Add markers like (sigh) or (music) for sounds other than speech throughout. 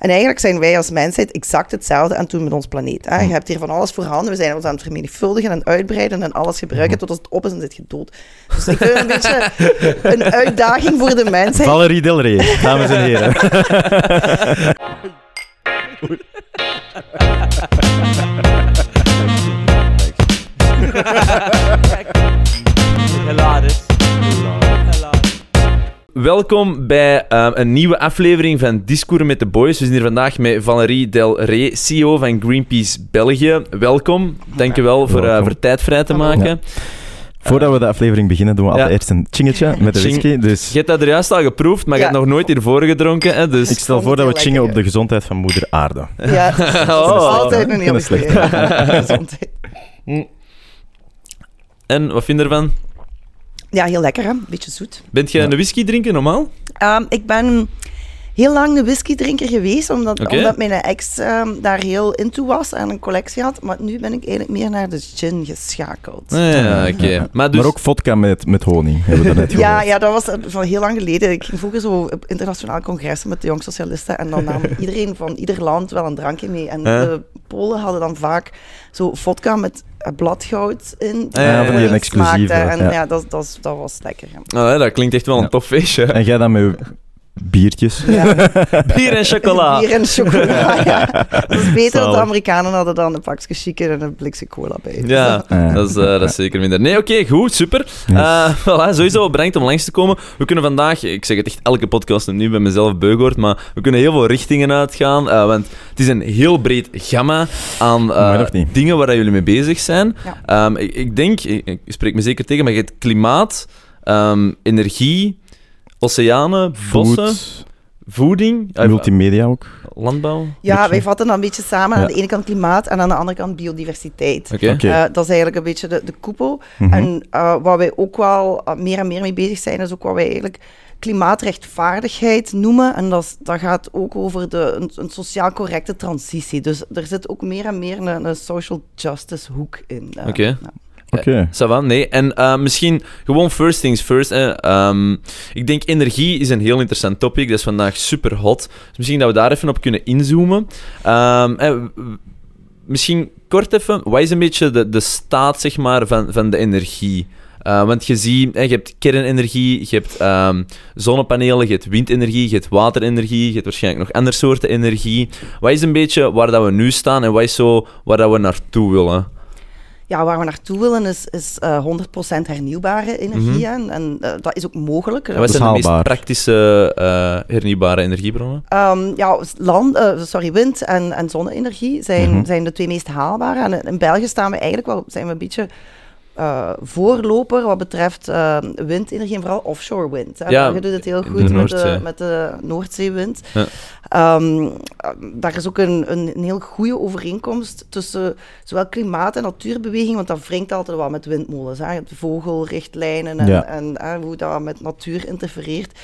En eigenlijk zijn wij als mensheid exact hetzelfde aan het doen met ons planeet. Hè? Je hebt hier van alles voorhanden. We zijn ons aan het vermenigvuldigen en uitbreiden en alles gebruiken totdat het op is en zit je dood. Dus ik vind een (laughs) beetje een uitdaging voor de mensheid. Valerie Del Rey, dames en heren. (laughs) Welkom bij ehm, een nieuwe aflevering van Discours met de Boys. We zijn hier vandaag met Valerie Del Rey, CEO van Greenpeace België. Welkom. Dank je wel voor, eh, Welkom. voor tijd vrij te maken. Voordat we de aflevering beginnen, doen we Ja. altijd eerst een chingetje met de whisky. Dus Je hebt dat er juist al geproefd, maar je Ja. hebt nog nooit hiervoor gedronken. Hè, dus... ik stel voor dat we chingen op de gezondheid van moeder aarde. Ja, (laughs) dat is Oh. altijd een heel Dat is slecht. goede gezondheid. En, wat vind je ervan? Ja, heel lekker, hè? Beetje zoet. Bent je Ja. een whisky drinken normaal? Ehm, ik ben heel lang een whiskydrinker geweest, omdat, omdat mijn ex ehm, daar heel into was en een collectie had. Maar nu ben ik eigenlijk meer naar de gin geschakeld. Ah, ja, oké. Maar, dus, Maar ook vodka met, met honing, hebben we daarnet (laughs) Ja, gehoord. ja, dat was eh, van heel lang geleden. Ik ging vroeger zo op internationale congressen met de jong socialisten en dan nam (laughs) iedereen van ieder land wel een drankje mee. En Ja. de Polen hadden dan vaak zo vodka met eh, bladgoud in. Ah, ja, eh, van die die exclusieve. En ja. ja, dat, dat, dat was lekker. ja. Ah, hè, dat klinkt echt wel een Ja. tof feestje. En jij dan met biertjes. Ja. (laughs) Bier en chocola. (laughs) Bier en chocola, ja. (laughs) Dat is beter, want de. Amerikanen hadden dan een pakje chicken en een blikje cola bij. Ja, Ja. dat is, eh, dat is zeker minder. Nee, oké, goed, super. Eh voilà, sowieso bedankt om langs te komen. We kunnen vandaag, ik zeg het echt elke podcast nu bij mezelf beugoord, maar we kunnen heel veel richtingen uitgaan, eh, want het is een heel breed gamma aan eh, dingen waar jullie mee bezig zijn. Ja. Ehm, ik, ik denk, ik, ik spreek me zeker tegen, maar je hebt klimaat, ehm, energie, oceanen, bossen, Food, voeding, eh, multimedia ook. landbouw. Ja, Beetje. wij vatten dat een beetje samen. Ja. Aan de ene kant klimaat en aan de andere kant biodiversiteit. Oké. Oké. Eh, dat is eigenlijk een beetje de, de koepel. Mhm. En uh, waar wij ook wel meer en meer mee bezig zijn, is ook wat wij eigenlijk klimaatrechtvaardigheid noemen. En dat, is, dat gaat ook over de, een, een, sociaal correcte transitie. Dus er zit ook meer en meer een, een social justice hoek in. Uh, Oké. Ja. Oké. Va, nee. En uh, misschien gewoon first things first. Um, ik denk energie is een heel interessant topic. Dat is vandaag super hot. Dus misschien dat we daar even op kunnen inzoomen. Um, eh, misschien kort even, wat is een beetje de, de staat zeg maar, van, van de energie? Uh, want je ziet, eh, je hebt kernenergie, je hebt um, zonnepanelen, je hebt windenergie, je hebt waterenergie, je hebt waarschijnlijk nog andere soorten energie. Wat is een beetje waar dat we nu staan en wat is zo waar dat we naartoe willen? Ja, waar we naartoe willen is, is uh, 100% hernieuwbare energie. Mhm. En, en uh, dat is ook mogelijk. En wat zijn de meest praktische uh, hernieuwbare energiebronnen? Um, ja, land, uh, sorry, wind en, en zonne-energie zijn, Mhm. zijn de twee meest haalbare. En in België staan we eigenlijk wel, zijn we een beetje uh, voorloper wat betreft uh, windenergie en vooral offshore wind. Hè. Ja, België doet het heel de goed met, de, met de Noordzeewind. Ja. Um, daar is ook een, een, een heel goede overeenkomst tussen zowel klimaat- en natuurbeweging, want dat wringt altijd wel met windmolens. Hè. Je hebt vogelrichtlijnen en, Ja. en, en hoe dat met natuur interfereert.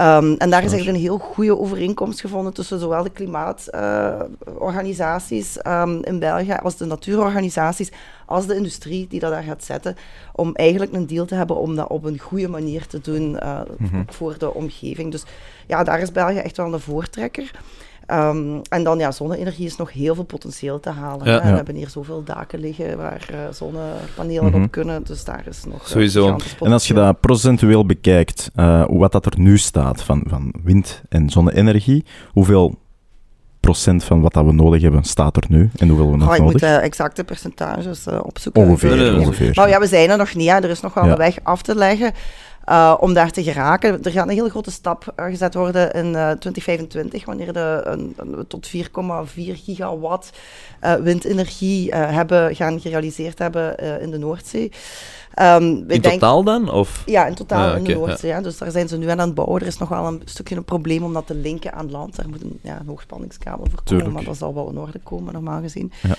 Um, en daar is eigenlijk een heel goede overeenkomst gevonden tussen zowel de klimaatorganisaties uh, um, in België als de natuurorganisaties, als de industrie die dat daar gaat zetten, om eigenlijk een deal te hebben om dat op een goede manier te doen uh, Mhm. voor de omgeving. Dus ja, daar is België echt wel een voortrekker. Um, en dan ja, zonne-energie is nog heel veel potentieel te halen. Ja. We hebben hier zoveel daken liggen waar uh, zonnepanelen Mhm. op kunnen, dus daar is nog uh, Sowieso. En als je dat procentueel bekijkt, uh, wat dat er nu staat van, van wind- en zonne-energie, hoeveel procent van wat dat we nodig hebben staat er nu en hoeveel we nog Oh, ik nodig moet uh, exacte percentages uh, opzoeken. Ongeveer, ongeveer. Maar ja, we zijn er nog niet. Hè. Er is nog wel Ja. een weg af te leggen uh, om daar te geraken. Er gaat een hele grote stap uh, gezet worden in uh, 2025, wanneer de, een, een, tot 4,4 gigawatt windenergie hebben, gaan gerealiseerd hebben in de Noordzee. Um, In totaal dan? Of? Ja, in totaal Ah, in de Noordzee. Ja. Dus daar zijn ze nu aan het bouwen. Er is nog wel een stukje een probleem om dat te linken aan land. Daar moet een, ja, een hoogspanningskabel voor komen, Tuurlijk. maar dat zal wel in orde komen, normaal gezien. Ja.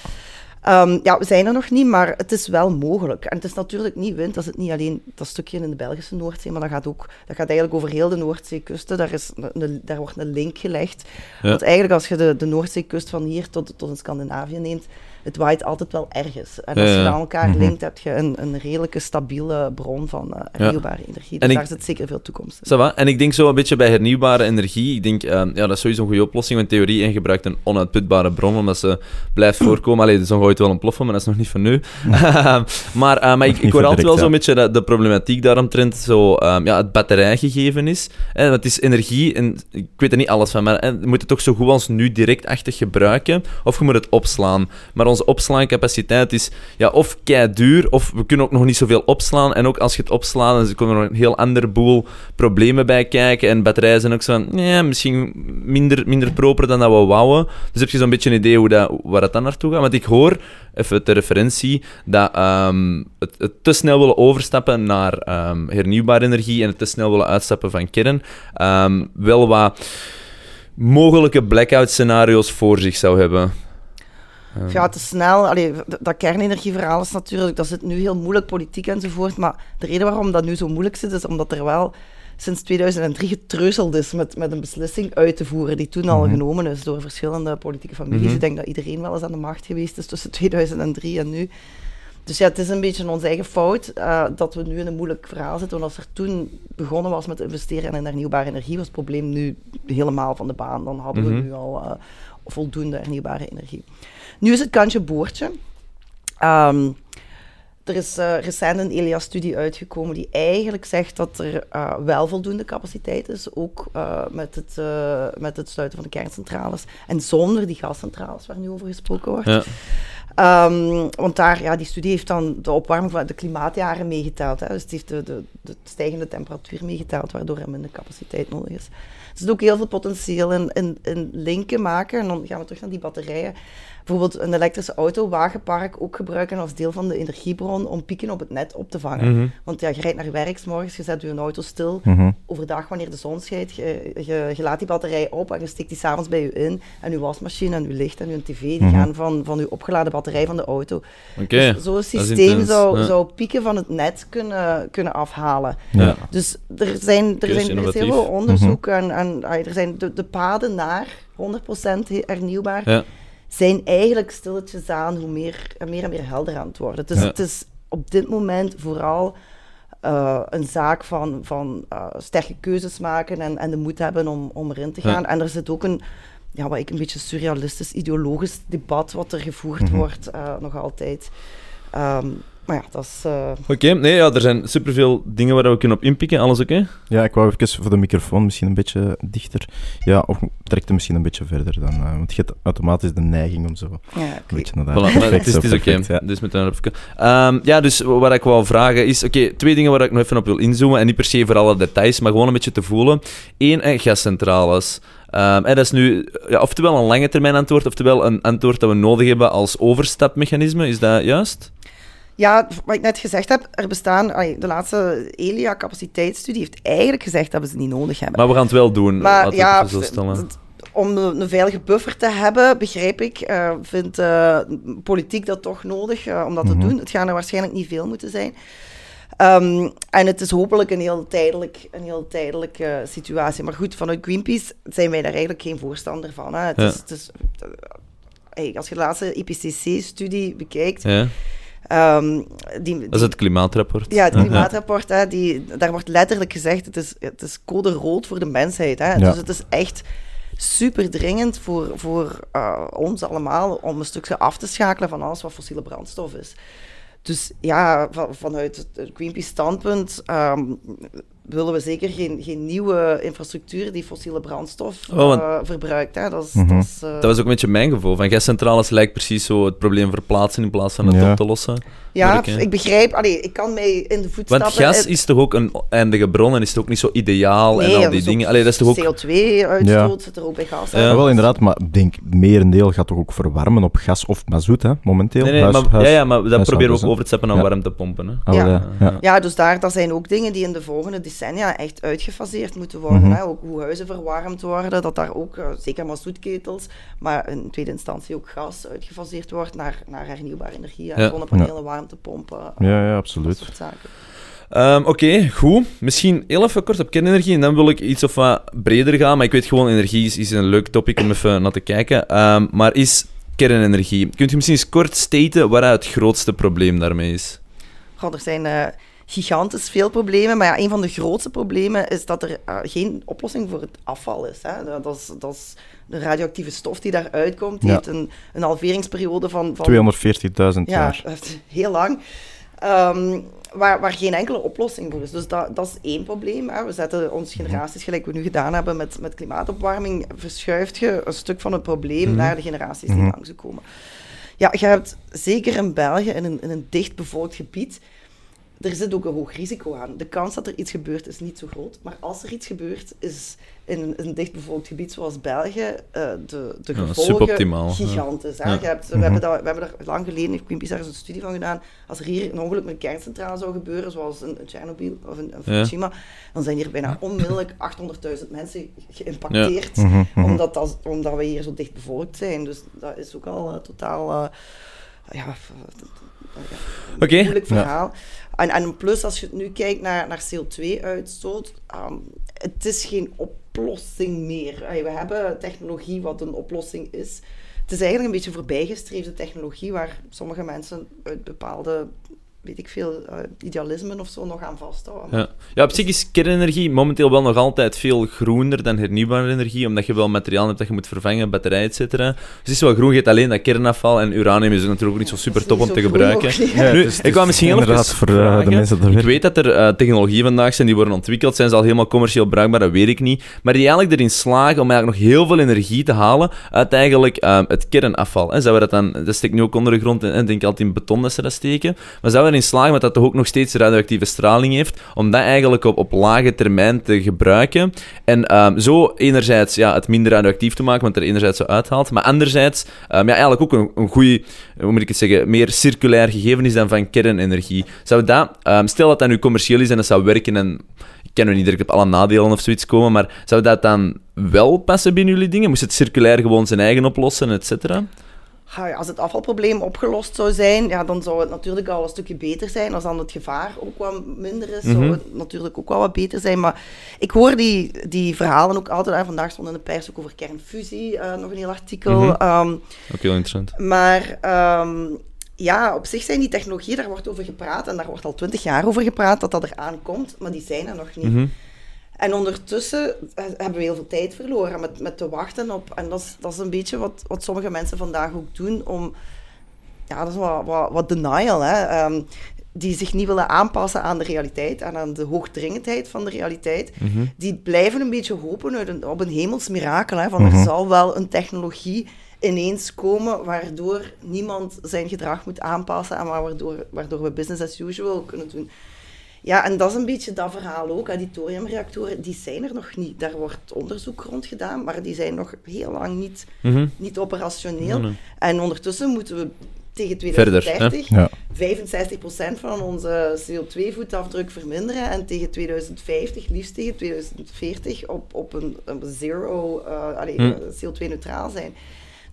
Um, ja, we zijn er nog niet, maar het is wel mogelijk. En het is natuurlijk niet wind, dat is het niet alleen dat stukje in de Belgische Noordzee, maar dat gaat ook, dat gaat eigenlijk over heel de Noordzeekusten. Daar, is een, daar wordt een link gelegd. Ja. Want eigenlijk als je de, de Noordzeekust van hier tot, tot in Scandinavië neemt, het waait altijd wel ergens. En Ja, als je aan elkaar Mhm. linkt, heb je een, een redelijke stabiele bron van eh, hernieuwbare energie. Dus En ik- daar zit zeker veel toekomst in. En ik denk zo een beetje bij hernieuwbare energie. Ik denk, eh, ja, dat is sowieso een goede oplossing. Want theorie en gebruikt een onuitputbare bron, omdat ze blijft voorkomen. Allee, dat is nog ooit wel ontploffen, maar dat is nog niet van nu. (laughs) maar eh, maar ik, ik hoor altijd wel zo'n beetje dat de problematiek daaromtrent zo, ehm, ja, het batterijgegeven is. Eh, want het is energie, en ik weet er niet alles van, maar eh, je moet het toch zo goed als nu directachtig gebruiken, of je moet het opslaan. Maar onze opslaancapaciteit is ja, of kei duur, of we kunnen ook nog niet zoveel opslaan. En ook als je het opslaat, dan komen er nog een heel ander boel problemen bij kijken. En batterijen zijn ook zo van, ja, misschien minder, minder proper dan dat we wouden. Dus heb je zo'n beetje een idee hoe dat, waar dat dan naartoe gaat. Want ik hoor, even ter referentie, dat ehm, het, het te snel willen overstappen naar ehm, hernieuwbare energie en het te snel willen uitstappen van kern, ehm, wel wat mogelijke blackout scenario's voor zich zou hebben. Ehm, Ja, te snel. Allee, dat kernenergieverhaal is natuurlijk, dat zit nu heel moeilijk, politiek enzovoort. Maar de reden waarom dat nu zo moeilijk zit, is omdat er wel sinds 2003 getreuzeld is met, met een beslissing uit te voeren, die toen al Mhm. genomen is door verschillende politieke families. Mhm. Ik denk dat iedereen wel eens aan de macht geweest is tussen 2003 en nu. Dus ja, het is een beetje onze eigen fout eh, dat we nu in een moeilijk verhaal zitten. Want als er toen begonnen was met investeren in hernieuwbare energie, was het probleem nu helemaal van de baan. Dan hadden Mhm. we nu al eh, voldoende hernieuwbare energie. Nu is het kantje boordje. Ehm, er is eh, recent een ELIA-studie uitgekomen die eigenlijk zegt dat er eh, wel voldoende capaciteit is, ook eh, met, het, met het sluiten van de kerncentrales en zonder die gascentrales waar nu over gesproken wordt. Ja. Ehm, want daar, ja, die studie heeft dan de opwarming van de klimaatjaren meegeteld. Hè. Dus het heeft de, de, de stijgende temperatuur meegeteld, waardoor er minder capaciteit nodig is. Er zit ook heel veel potentieel in, in, in linken maken. En dan gaan we terug naar die batterijen. Bijvoorbeeld een elektrische auto, wagenpark ook gebruiken als deel van de energiebron om pieken op het net op te vangen. Mhm. Want ja, je rijdt naar werk 's morgens, je zet je auto stil. Mhm. Overdag, wanneer de zon schijnt, je, je, je laat die batterij op en je steekt die s'avonds bij je in. En je wasmachine en je licht en je tv, die Mhm. gaan van, van je opgeladen batterij van de auto. Oké. Dus zo'n systeem zou, ja. zou pieken van het net kunnen, kunnen afhalen. Ja. Dus er, zijn, er, zijn, er is heel veel onderzoek en, en ah, er zijn de, de paden naar 100% hernieuwbaar Ja. Zijn eigenlijk stilletjes aan hoe meer en meer, en meer helder aan het worden. Dus Ja. het is op dit moment vooral eh, een zaak van, van eh, sterke keuzes maken en, en de moed hebben om, om erin te Ja. gaan. En er zit ook een, ja, wat ik een beetje surrealistisch, ideologisch debat wat er gevoerd Mhm. wordt, eh, nog altijd. Ehm, maar ja, dat is... eh, Oké, nee, ja, er zijn superveel dingen waar we kunnen op inpikken. Alles oké? Ja, ik wou even voor de microfoon misschien een beetje dichter. Ja, of trek hem misschien een beetje verder dan. eh, want je hebt automatisch de neiging om zo een ja, oké. beetje naar daar. Voilà, Perfect, het is, oké. perfect, ja. Dus met een even. Ehm, ja, dus wat ik wou vragen is... Oké, twee dingen waar ik nog even op wil inzoomen. En niet per se voor alle details, maar gewoon een beetje te voelen. Eén, gascentrales. Ehm, en dat is nu ja, oftewel een lange termijn antwoord, oftewel een antwoord dat we nodig hebben als overstapmechanisme. Is dat juist? Ja, wat ik net gezegd heb, er bestaan... allee, de laatste ELIA-capaciteitsstudie heeft eigenlijk gezegd dat we ze niet nodig hebben. Maar we gaan het wel doen. Maar laten we het ja, even zo stellen. d- om een, een veilige buffer te hebben, begrijp ik, eh, vindt eh, politiek dat toch nodig eh, om dat Mhm. te doen. Het gaan er waarschijnlijk niet veel moeten zijn. Ehm, en het is hopelijk een heel tijdelijk, een heel tijdelijke situatie. Maar goed, vanuit Greenpeace zijn wij daar eigenlijk geen voorstander van. Hè. Het Ja. is, het is, hey, als je de laatste IPCC-studie bekijkt, Ja, ehm, die, dat is het klimaatrapport. ja, het Ja. klimaatrapport, hè, die, daar wordt letterlijk gezegd, het is, het is code rood voor de mensheid. Hè. Ja. Dus het is echt super dringend voor, voor eh, ons allemaal om een stukje af te schakelen van alles wat fossiele brandstof is. Dus ja, van- vanuit het Greenpeace standpunt ehm, willen we zeker geen, geen nieuwe infrastructuur die fossiele brandstof Oh, want- eh, verbruikt. Hè. Dat, is, Mhm. dat, is, eh, Dat was ook een beetje mijn gevoel. Van gascentrales lijkt precies zo het probleem verplaatsen in plaats van het Ja. op te lossen. Ja, ik begrijp, allee, ik kan mij in de voetstappen... Want gas is toch ook een eindige bron en is het ook niet zo ideaal en al die dingen. Allee, dat is toch ook... CO2-uitstoot zit er ook bij gas. Ja. Ja, wel inderdaad, maar ik denk, merendeel gaat toch ook verwarmen op gas of mazoet, hè, momenteel? Nee, nee, Huis- maar, huis- ja, ja, maar dat proberen we ook over te stappen naar Ja. warmtepompen. Hè. Ah, Ja. ja. ja. Ja, dus daar dat zijn ook dingen die in de volgende decennia echt uitgefaseerd moeten worden. Mhm. hè. Ook hoe huizen verwarmd worden, dat daar ook, eh, zeker mazoetketels, maar in tweede instantie ook gas uitgefaseerd wordt naar, naar hernieuwbare energie. hè. Ja. Zonnepanelen, warmtepompen, eh, Ja, ja, dat absoluut. soort zaken. Ehm, Oké, goed. Misschien heel even kort op kernenergie en dan wil ik iets of wat breder gaan. Maar ik weet gewoon, energie is, is een leuk topic om even naar te kijken. Ehm, maar is kernenergie. Kunt je misschien eens kort staten waar het grootste probleem daarmee is? Goh, er zijn eh, gigantisch veel problemen, maar ja, een van de grootste problemen is dat er eh, geen oplossing voor het afval is. Hè. Dat is. Dat is de radioactieve stof die daaruit komt, die Ja. heeft een, een halveringsperiode van... van 240.000 ja, jaar. is heel lang. Ehm, waar, waar geen enkele oplossing voor is. Dus dat, dat is één probleem. Hè. We zetten ons generaties, gelijk we nu gedaan hebben met, met klimaatopwarming, verschuift je een stuk van het probleem Mhm. naar de generaties die Mhm. langs komen. Ja, je hebt zeker in België, in een, in een dicht bevolkt gebied, er zit ook een hoog risico aan. De kans dat er iets gebeurt is niet zo groot. Maar als er iets gebeurt, is in een, een dichtbevolkt gebied zoals België eh, de, de gevolgen ja. gigantisch. Hè? Ja. Je hebt, we, Mhm. hebben dat, we hebben daar lang geleden, ik heb daar eens een studie van gedaan, als er hier een ongeluk met een kerncentrale zou gebeuren, zoals in, Tsjernobyl of in, in Fukushima, dan zijn hier bijna onmiddellijk 800.000 mensen geïmpacteerd, Mhm, mhm. omdat, dat, omdat we hier zo dicht bevolkt zijn. Dus dat is ook al eh, totaal... eh, ja, een Oké. moeilijk verhaal. En, en plus, als je nu kijkt naar, naar CO2-uitstoot, ehm, het is geen oplossing meer. We hebben technologie wat een oplossing is. Het is eigenlijk een beetje voorbijgestreefde technologie waar sommige mensen uit bepaalde, weet ik veel, eh, idealismen of zo nog aan vasthouden. Ja. ja, op zich is kernenergie momenteel wel nog altijd veel groener dan hernieuwbare energie, omdat je wel materiaal hebt dat je moet vervangen, batterij, et cetera. Dus het is wel groen, je hebt alleen dat kernafval en uranium is natuurlijk ook niet zo super top om te gebruiken. ook. Ja, Nu, is- ik wou is misschien heel inderdaad voor eh, de mensen dat Ik weet dat er eh, technologieën vandaag zijn die worden ontwikkeld, zijn ze al helemaal commercieel bruikbaar, dat weet ik niet. Maar die eigenlijk erin slagen om eigenlijk nog heel veel energie te halen uit eigenlijk het kernafval. Hè. Zouden we dat dan, dat steekt nu ook onder de grond en en denk altijd in beton dat ze dat steken. Maar zouden erin slagen dat dat toch ook nog steeds radioactieve straling heeft, om dat eigenlijk op, op lage termijn te gebruiken. En ehm, zo enerzijds ja, het minder radioactief te maken, want er enerzijds zo uithaalt, maar anderzijds ehm, ja, eigenlijk ook een, een goede, hoe moet ik het zeggen, meer circulair gegeven is dan van kernenergie. Zou dat, ehm, stel dat dat nu commercieel is en dat zou werken en ik ken nu niet direct op alle nadelen of zoiets komen, maar zou dat dan wel passen binnen jullie dingen? Moest het circulair gewoon zijn eigen oplossen, et cetera? Als het afvalprobleem opgelost zou zijn, ja, dan zou het natuurlijk al een stukje beter zijn. Als dan het gevaar ook wat minder is, zou Mhm. het natuurlijk ook wel wat beter zijn. Maar ik hoor die, die verhalen ook altijd. hè. Vandaag stond in de pers ook over kernfusie, eh, nog een heel artikel. Mhm. Ehm, Ook heel interessant. maar ehm, ja, op zich zijn die technologieën, daar wordt over gepraat. En daar wordt al twintig jaar over gepraat dat dat er aankomt. Maar die zijn er nog niet. Mhm. En ondertussen eh, hebben we heel veel tijd verloren met, met te wachten op. En dat is, dat is een beetje wat, wat sommige mensen vandaag ook doen om. Ja, dat is wat, wat, wat denial, hè. Ehm, die zich niet willen aanpassen aan de realiteit en aan de hoogdringendheid van de realiteit. Mhm. Die blijven een beetje hopen uit een, op een hemels mirakel. Hè, van Mhm. er zal wel een technologie ineens komen waardoor niemand zijn gedrag moet aanpassen en waardoor, waardoor we business as usual kunnen doen. Ja, en dat is een beetje dat verhaal ook. Hè. Die thoriumreactoren, die zijn er nog niet. Daar wordt onderzoek rond gedaan, maar die zijn nog heel lang niet, Mhm. niet operationeel. Nee, nee. En ondertussen moeten we tegen Verder, 2030 Ja. 65% van onze CO2-voetafdruk verminderen en tegen 2050, liefst tegen 2040, op, op een, een zero, eh, allee, Hm. eh, CO2-neutraal zijn.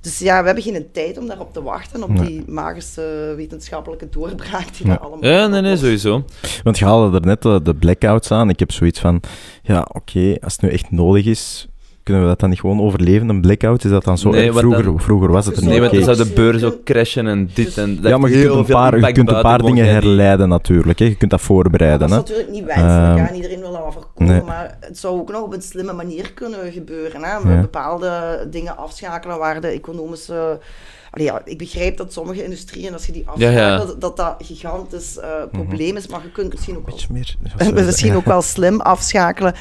Dus ja, we hebben geen tijd om daarop te wachten, op Nee. die magische wetenschappelijke doorbraak die Ja. dat allemaal Ja, nee, nee, sowieso. Want je haalde er net de, de blackouts aan. Ik heb zoiets van, ja, oké, als het nu echt nodig is, kunnen we dat dan niet gewoon overleven, een blackout? Is dat dan zo Nee, Vroeger, dan- vroeger was het er Nee, niet. Nee, want dan zou de beurs ook crashen en dit en dat. Ja, maar je kunt, een paar, je kunt een paar dingen herleiden natuurlijk. Hè. Je kunt dat Ja, voorbereiden. dat is Hè. natuurlijk niet wenselijk. Ehm, hè. Iedereen wil dat wel voorkomen, nee. maar het zou ook nog op een slimme manier kunnen gebeuren. Hè. Ja. Bepaalde dingen afschakelen waar de economische... Allee, ja, ik begrijp dat sommige industrieën, als je die Ja, ja. afschakelt, dat dat een gigantisch eh, probleem is, maar je kunt misschien ook wel Beetje meer. (laughs) misschien (laughs) ook wel slim afschakelen.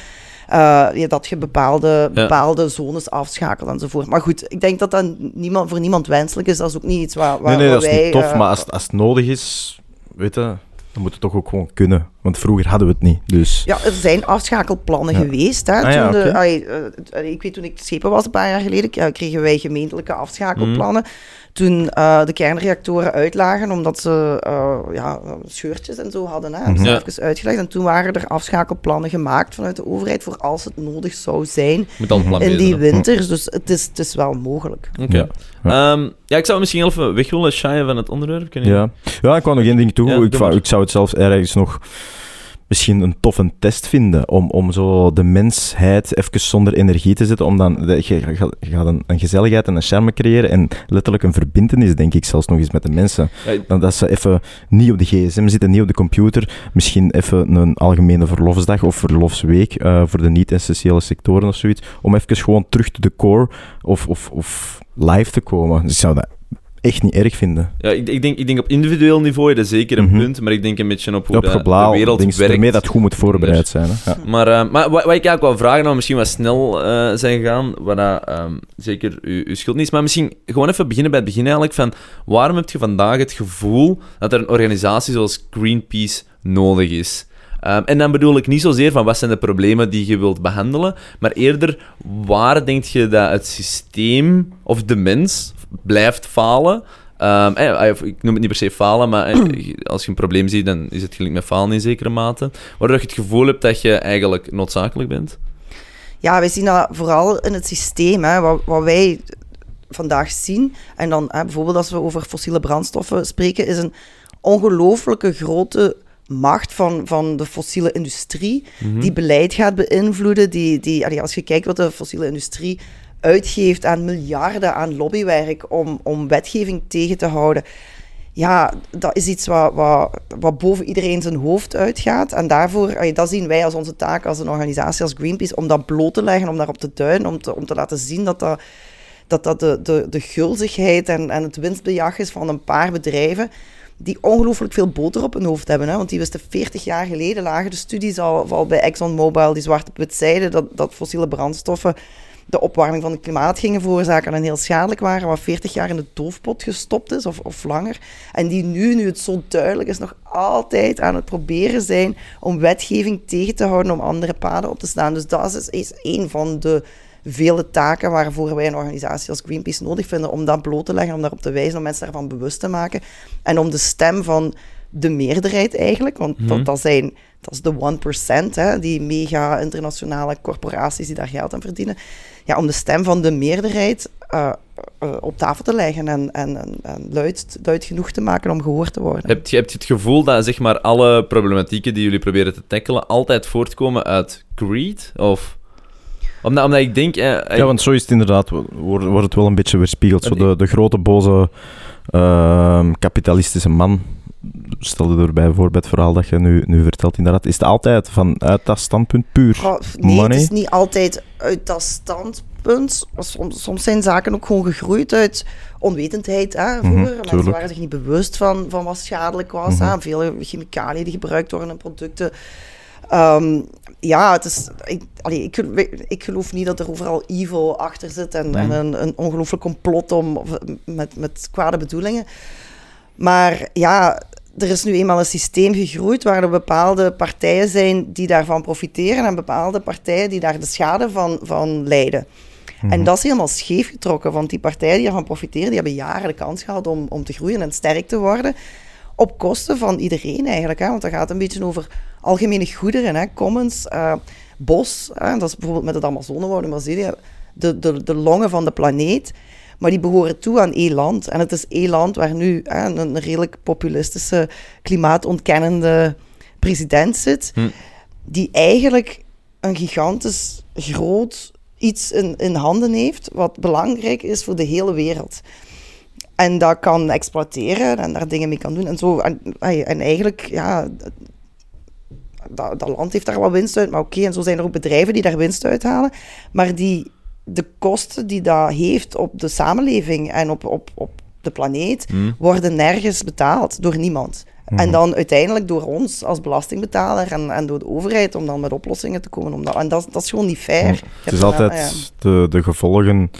Eh, ja, dat je bepaalde, bepaalde zones afschakelt enzovoort. Maar goed, ik denk dat dat niemand, voor niemand wenselijk is. Dat is ook niet iets waar, waar Nee, nee, waar dat is niet tof, eh, maar als, als het nodig is, weet je, dan moet het toch ook gewoon kunnen. Want vroeger hadden we het niet, dus... Ja, er zijn afschakelplannen Ja. geweest. Hè, Ah ja, toen de, ai, eh, eh, ik weet toen ik schepen was, een paar jaar geleden, kregen wij gemeentelijke afschakelplannen. Mhm. Toen eh, de kernreactoren uitlagen, omdat ze eh, ja, scheurtjes en zo hadden. Hè, hebben ze Mhm. Ja. even uitgelegd. En toen waren er afschakelplannen gemaakt vanuit de overheid voor als het nodig zou zijn in die winters. Dus het is, het is wel mogelijk. Ja. Ehm, ja, ik zou misschien even weg willen shyen van het onderwerp. Je? Ja. ja, ik wou nog één ding toe. Ja, ik, ik zou het zelfs ergens nog misschien een toffe test vinden om, om zo de mensheid even zonder energie te zetten, om dan, je, gaat- een, een gezelligheid en een charme creëren en letterlijk een verbindenis, denk ik, zelfs nog eens met de mensen. Dan dat ze even niet op de gsm zitten, niet op de computer, misschien even een algemene verlofsdag of verlofsweek eh, voor de niet-essentiële sectoren of zoiets, om even gewoon terug to de core of, of, of live te komen. Dus ik zou dat echt niet erg vinden. Ja, ik, ik, denk, ik denk op individueel niveau, dat is zeker een Mhm. punt, maar ik denk een beetje op hoe Op de, wereld denk werkt. dat goed moet voorbereid zijn. Hè? Ja. Maar, eh, maar wat, wat ik eigenlijk wel vragen, nou misschien wat snel eh, zijn gegaan, wat dat, ehm, zeker uw, uw schuld niet is, maar misschien gewoon even beginnen bij het begin eigenlijk van waarom heb je vandaag het gevoel dat er een organisatie zoals Greenpeace nodig is? Ehm, en dan bedoel ik niet zozeer van wat zijn de problemen die je wilt behandelen, maar eerder waar denk je dat het systeem of de mens blijft falen? Ehm, eh, of ik noem het niet per se falen, maar eh, (clears throat) als je een probleem ziet, dan is het gelijk met falen in zekere mate. Waardoor je het gevoel hebt dat je eigenlijk noodzakelijk bent. Ja, wij zien dat vooral in het systeem. Hè, wat, wat wij vandaag zien, en dan hè, bijvoorbeeld als we over fossiele brandstoffen spreken, is een ongelooflijke grote macht van, van de fossiele industrie, die beleid gaat beïnvloeden. Die, die, als je kijkt wat de fossiele industrie uitgeeft aan miljarden aan lobbywerk om, om wetgeving tegen te houden. Ja, dat is iets wat, wat, wat boven iedereen zijn hoofd uitgaat. En daarvoor, dat zien wij als onze taak als een organisatie als Greenpeace, om dat bloot te leggen, om daarop te duiden, om te, om te laten zien dat dat, dat, dat de, de, de gulzigheid en, en het winstbejag is van een paar bedrijven die ongelooflijk veel boter op hun hoofd hebben. Hè? Want die wisten 40 jaar geleden, lagen de studies al, al bij ExxonMobil, die zwart op zeiden dat, dat fossiele brandstoffen de opwarming van het klimaat gingen veroorzaken en heel schadelijk waren, wat 40 jaar in de doofpot gestopt is, of, of langer. En die nu, nu het zo duidelijk is, nog altijd aan het proberen zijn om wetgeving tegen te houden, om andere paden op te staan. Dus dat is, is een van de vele taken waarvoor wij een organisatie als Greenpeace nodig vinden, om dat bloot te leggen, om daarop te wijzen, om mensen daarvan bewust te maken. En om de stem van de meerderheid eigenlijk, want dat, dat, zijn, dat is de 1%, hè, die mega internationale corporaties die daar geld aan verdienen. Ja, om de stem van de meerderheid eh, eh, op tafel te leggen en, en, en, en luid, luid genoeg te maken om gehoord te worden. Heb je, heb je het gevoel dat zeg maar, alle problematieken die jullie proberen te tackelen altijd voortkomen uit greed? Of... Omdat, omdat ik denk... eh, Ja, want zo is het inderdaad, wordt, wordt het wel een beetje weerspiegeld. Zo de, de grote, boze, ehm, kapitalistische man, stelde er bij voor bij het verhaal dat je nu, nu vertelt, inderdaad. Is het altijd vanuit dat standpunt puur Goh, nee, money? het is niet altijd uit dat standpunt. Soms, soms zijn zaken ook gewoon gegroeid uit onwetendheid. Hè, vroeger. Mensen tuurlijk. waren zich niet bewust van, van wat schadelijk was. Mhm. hè. Veel chemicaliën die gebruikt worden in producten. Ehm, ja, het is, ik, allee, ik, ik geloof niet dat er overal evil achter zit en, en een, een ongelooflijk complot om, of, met, met kwade bedoelingen. Maar ja, er is nu eenmaal een systeem gegroeid waar er bepaalde partijen zijn die daarvan profiteren en bepaalde partijen die daar de schade van, van lijden. En dat is helemaal scheef getrokken, want die partijen die ervan profiteren, die hebben jaren de kans gehad om, om te groeien en sterk te worden. Op kosten van iedereen eigenlijk, hè? want dat gaat een beetje over algemene goederen, hè? commons, eh, bos, hè? dat is bijvoorbeeld met het Amazonewoud in Brazilië, de, de, de longen van de planeet. Maar die behoren toe aan één land. En het is één land waar nu hè, een, een redelijk populistische, klimaatontkennende president zit, Hm. die eigenlijk een gigantisch groot iets in, in handen heeft, wat belangrijk is voor de hele wereld. En dat kan exploiteren en daar dingen mee kan doen. En, zo, en, en eigenlijk, ja, dat, dat land heeft daar wel winst uit, maar oké, en zo zijn er ook bedrijven die daar winst uithalen. Maar die, de kosten die dat heeft op de samenleving en op, op, op de planeet, Hmm. worden nergens betaald door niemand. En dan uiteindelijk door ons als belastingbetaler en, en door de overheid om dan met oplossingen te komen. Om dat, en dat, dat is gewoon niet fair. Je Het is altijd ja. de, de gevolgen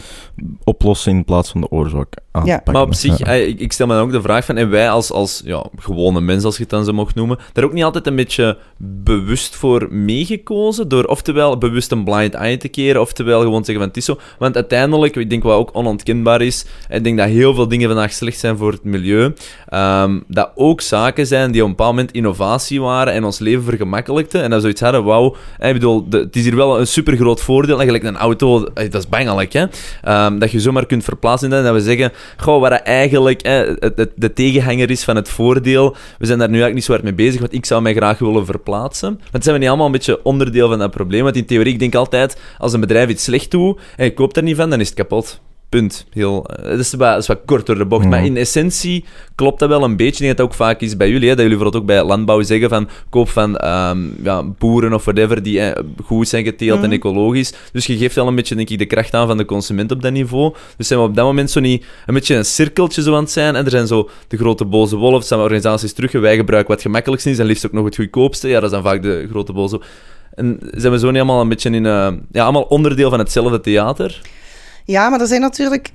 oplossen in plaats van de oorzaak aanpakken. Maar op zich, Ja. eh, ik, ik stel me dan ook de vraag van, en wij als, als ja, gewone mensen, als je het dan zo mocht noemen, daar ook niet altijd een beetje bewust voor meegekozen, door oftewel bewust een blind eye te keren, oftewel gewoon zeggen van het is zo. Want uiteindelijk, ik denk wat ook onontkenbaar is, ik denk dat heel veel dingen vandaag slecht zijn voor het milieu, ehm, dat ook zaken zijn die op een bepaald moment innovatie waren en ons leven vergemakkelijkten, en dat we zoiets hadden, wauw, ik bedoel, de- het is hier wel een super groot voordeel, eigenlijk een auto, eh, dat is bangelijk, hè, Ehm, dat je zomaar kunt verplaatsen en dat we zeggen, goh, wat dat eigenlijk het- de tegenhanger is van het voordeel. We zijn daar nu eigenlijk niet zo hard mee bezig, want ik zou mij graag willen verplaatsen. Want zijn we niet allemaal een beetje onderdeel van dat probleem? Want in theorie, ik denk altijd, als een bedrijf iets slecht doet en je koopt er niet van, dan is het kapot. Punt. Heel, eh, dat, is wat, dat is wat kort door de bocht. Mhm. Maar in essentie klopt dat wel een beetje. Ik denk dat dat ook vaak is bij jullie. Hè, dat jullie bijvoorbeeld ook bij landbouw zeggen van koop van ehm, ja, boeren of whatever die eh, goed zijn geteeld en Mhm. ecologisch. Dus je geeft wel een beetje denk ik, de kracht aan van de consument op dat niveau. Dus zijn we op dat moment zo niet een beetje een cirkeltje zo aan het zijn. En er zijn zo de grote boze wolven, zijn we organisaties terug en wij gebruiken wat gemakkelijkst is en liefst ook nog het goedkoopste. Ja, dat is dan vaak de grote boze En zijn we zo niet allemaal een beetje in... eh, ja, allemaal onderdeel van hetzelfde theater? Ja, maar er zijn natuurlijk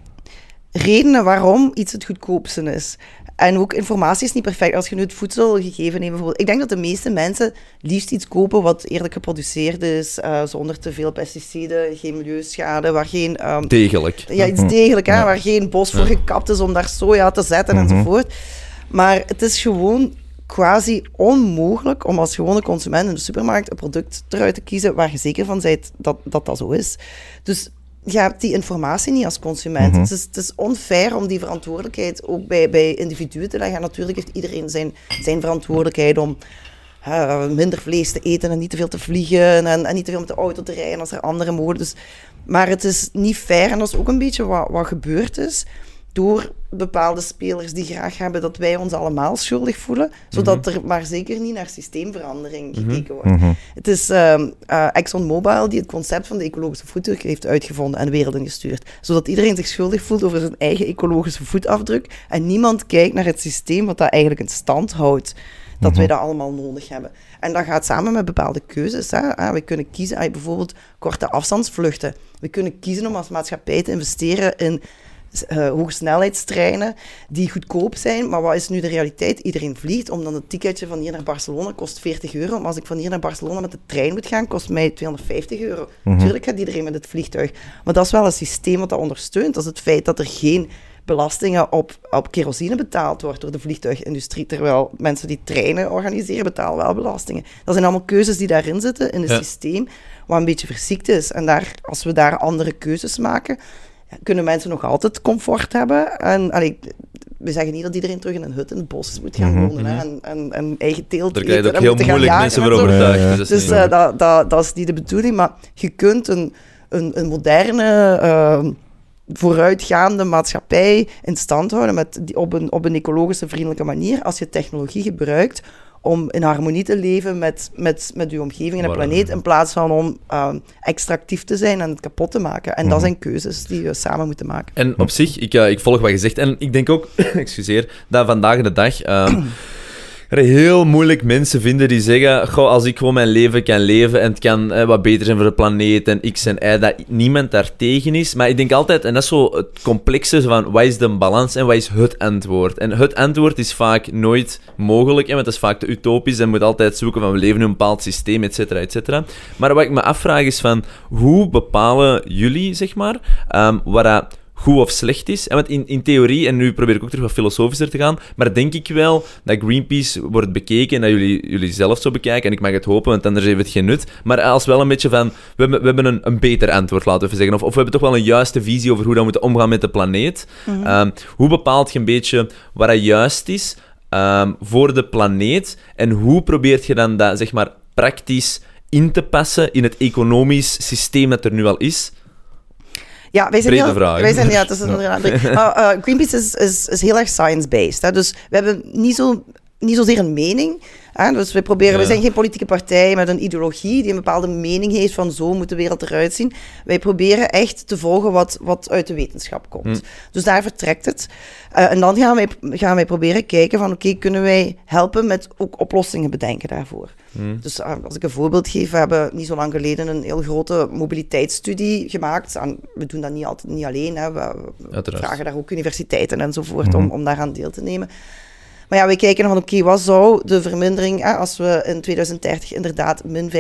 redenen waarom iets het goedkoopste is. En ook informatie is niet perfect. Als je nu het voedselgegeven neemt bijvoorbeeld. Ik denk dat de meeste mensen liefst iets kopen wat eerlijk geproduceerd is, eh, zonder te veel pesticiden, geen milieuschade, waar geen... ehm, Degelijk. ja, iets degelijk, hè, Ja. waar geen bos voor gekapt is om daar soja te zetten Mhm. enzovoort. Maar het is gewoon quasi onmogelijk om als gewone consument in de supermarkt een product eruit te kiezen waar je zeker van bent dat dat, dat zo is. Dus je hebt die informatie niet als consument. Mhm. het, is, het is onfair om die verantwoordelijkheid ook bij, bij individuen te leggen. En natuurlijk heeft iedereen zijn, zijn verantwoordelijkheid om eh, minder vlees te eten en niet te veel te vliegen en, en niet te veel met de auto te rijden als er andere mogen. Dus, maar het is niet fair en dat is ook een beetje wat, wat gebeurd is door bepaalde spelers die graag hebben dat wij ons allemaal schuldig voelen, zodat er maar zeker niet naar systeemverandering gekeken wordt. Mhm. Het is ehm eh, ExxonMobil die het concept van de ecologische voetdruk heeft uitgevonden en de wereld ingestuurd. Zodat iedereen zich schuldig voelt over zijn eigen ecologische voetafdruk en niemand kijkt naar het systeem wat dat eigenlijk in stand houdt. Dat wij dat allemaal nodig hebben. En dat gaat samen met bepaalde keuzes. Hè. Ah, we kunnen kiezen, ah, bijvoorbeeld korte afstandsvluchten. We kunnen kiezen om als maatschappij te investeren in eh hogesnelheidstreinen die goedkoop zijn. Maar wat is nu de realiteit? Iedereen vliegt, omdat een ticketje van hier naar Barcelona kost 40 euro. Maar als ik van hier naar Barcelona met de trein moet gaan, kost mij 250 euro. Natuurlijk gaat iedereen met het vliegtuig. Maar dat is wel een systeem wat dat ondersteunt. Dat is het feit dat er geen belastingen op, op kerosine betaald wordt door de vliegtuigindustrie, terwijl mensen die treinen organiseren betalen wel belastingen. Dat zijn allemaal keuzes die daarin zitten in het Ja. systeem, wat een beetje verziekt is. En daar, als we daar andere keuzes maken, ja, kunnen mensen nog altijd comfort hebben. En allee, we zeggen niet dat iedereen terug in een hut in het bos moet gaan Mhm. wonen hè, en, en, en eigen teelt Daar krijg je eten ook heel moeten gaan moeilijk jagen mensen en voor zo. overtuigd. Ja, ja. Dus dat is Dus niet eh, dat, dat, dat is niet de bedoeling, maar je kunt een, een, een moderne, eh, vooruitgaande maatschappij in stand houden met op, een, op een ecologische, vriendelijke manier als je technologie gebruikt om in harmonie te leven met, met, met je omgeving en de planeet, in plaats van om ehm, extractief te zijn en het kapot te maken. En dat zijn keuzes die we samen moeten maken. En op zich, ik, eh, ik volg wat je zegt. En ik denk ook, (coughs) excuseer, dat vandaag de dag ehm, heel moeilijk mensen vinden die zeggen: Goh, als ik gewoon mijn leven kan leven en het kan eh, wat beter zijn voor de planeet en X en Y, dat niemand daar tegen is. Maar ik denk altijd, en dat is zo het complexe van wat is de balans en wat is het antwoord? En het antwoord is vaak nooit mogelijk, hè, want dat is vaak te utopisch en moet altijd zoeken van we leven in een bepaald systeem, et cetera, et cetera. Maar wat ik me afvraag is van hoe bepalen jullie, zeg maar, ehm, wat dat goed of slecht is. En want in, in theorie, en nu probeer ik ook terug wat filosofischer te gaan, maar denk ik wel dat Greenpeace wordt bekeken en dat jullie, jullie zelf zo bekijken. En ik mag het hopen, want anders heeft het geen nut. Maar als wel een beetje van, we hebben, we hebben een, een beter antwoord, laten we even zeggen. Of, of we hebben toch wel een juiste visie over hoe we moeten omgaan met de planeet. Ehm, hoe bepaalt je een beetje wat dat juist is ehm, voor de planeet? En hoe probeert je dan dat, zeg maar, praktisch in te passen in het economisch systeem dat er nu al is? Ja, wij zijn Brede heel, vraag. Wij zijn, ja, het is inderdaad breed. Maar eh, Greenpeace is, is, is heel erg science-based. Dus we hebben niet, zo, niet zozeer een mening. Hè? Dus we proberen, Ja. we zijn geen politieke partij met een ideologie die een bepaalde mening heeft van zo moet de wereld eruit zien. Wij proberen echt te volgen wat, wat uit de wetenschap komt. Hm. Dus daar vertrekt het. Eh, en dan gaan wij, gaan wij proberen kijken van oké, kunnen wij helpen met ook oplossingen bedenken daarvoor. Hm. Dus eh, als ik een voorbeeld geef, we hebben niet zo lang geleden een heel grote mobiliteitsstudie gemaakt. En we doen dat niet altijd niet alleen. Hè. We, vragen daar ook universiteiten enzovoort om, om daaraan deel te nemen. Maar ja, wij kijken van oké, wat zou de vermindering, hè, als we in 2030 inderdaad min 65%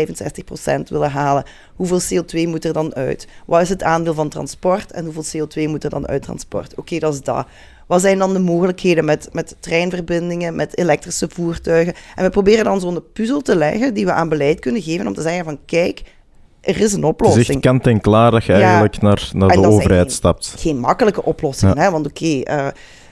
willen halen, hoeveel CO2 moet er dan uit? Wat is het aandeel van transport en hoeveel CO2 moet er dan uit transport? Oké, dat is dat. Wat zijn dan de mogelijkheden met, met treinverbindingen, met elektrische voertuigen? En we proberen dan zo'n puzzel te leggen die we aan beleid kunnen geven om te zeggen van kijk, er is een Het is oplossing. echt kant en klaar dat je Ja. eigenlijk naar, naar de overheid stapt. Geen makkelijke oplossing, Ja. hè? want oké, eh,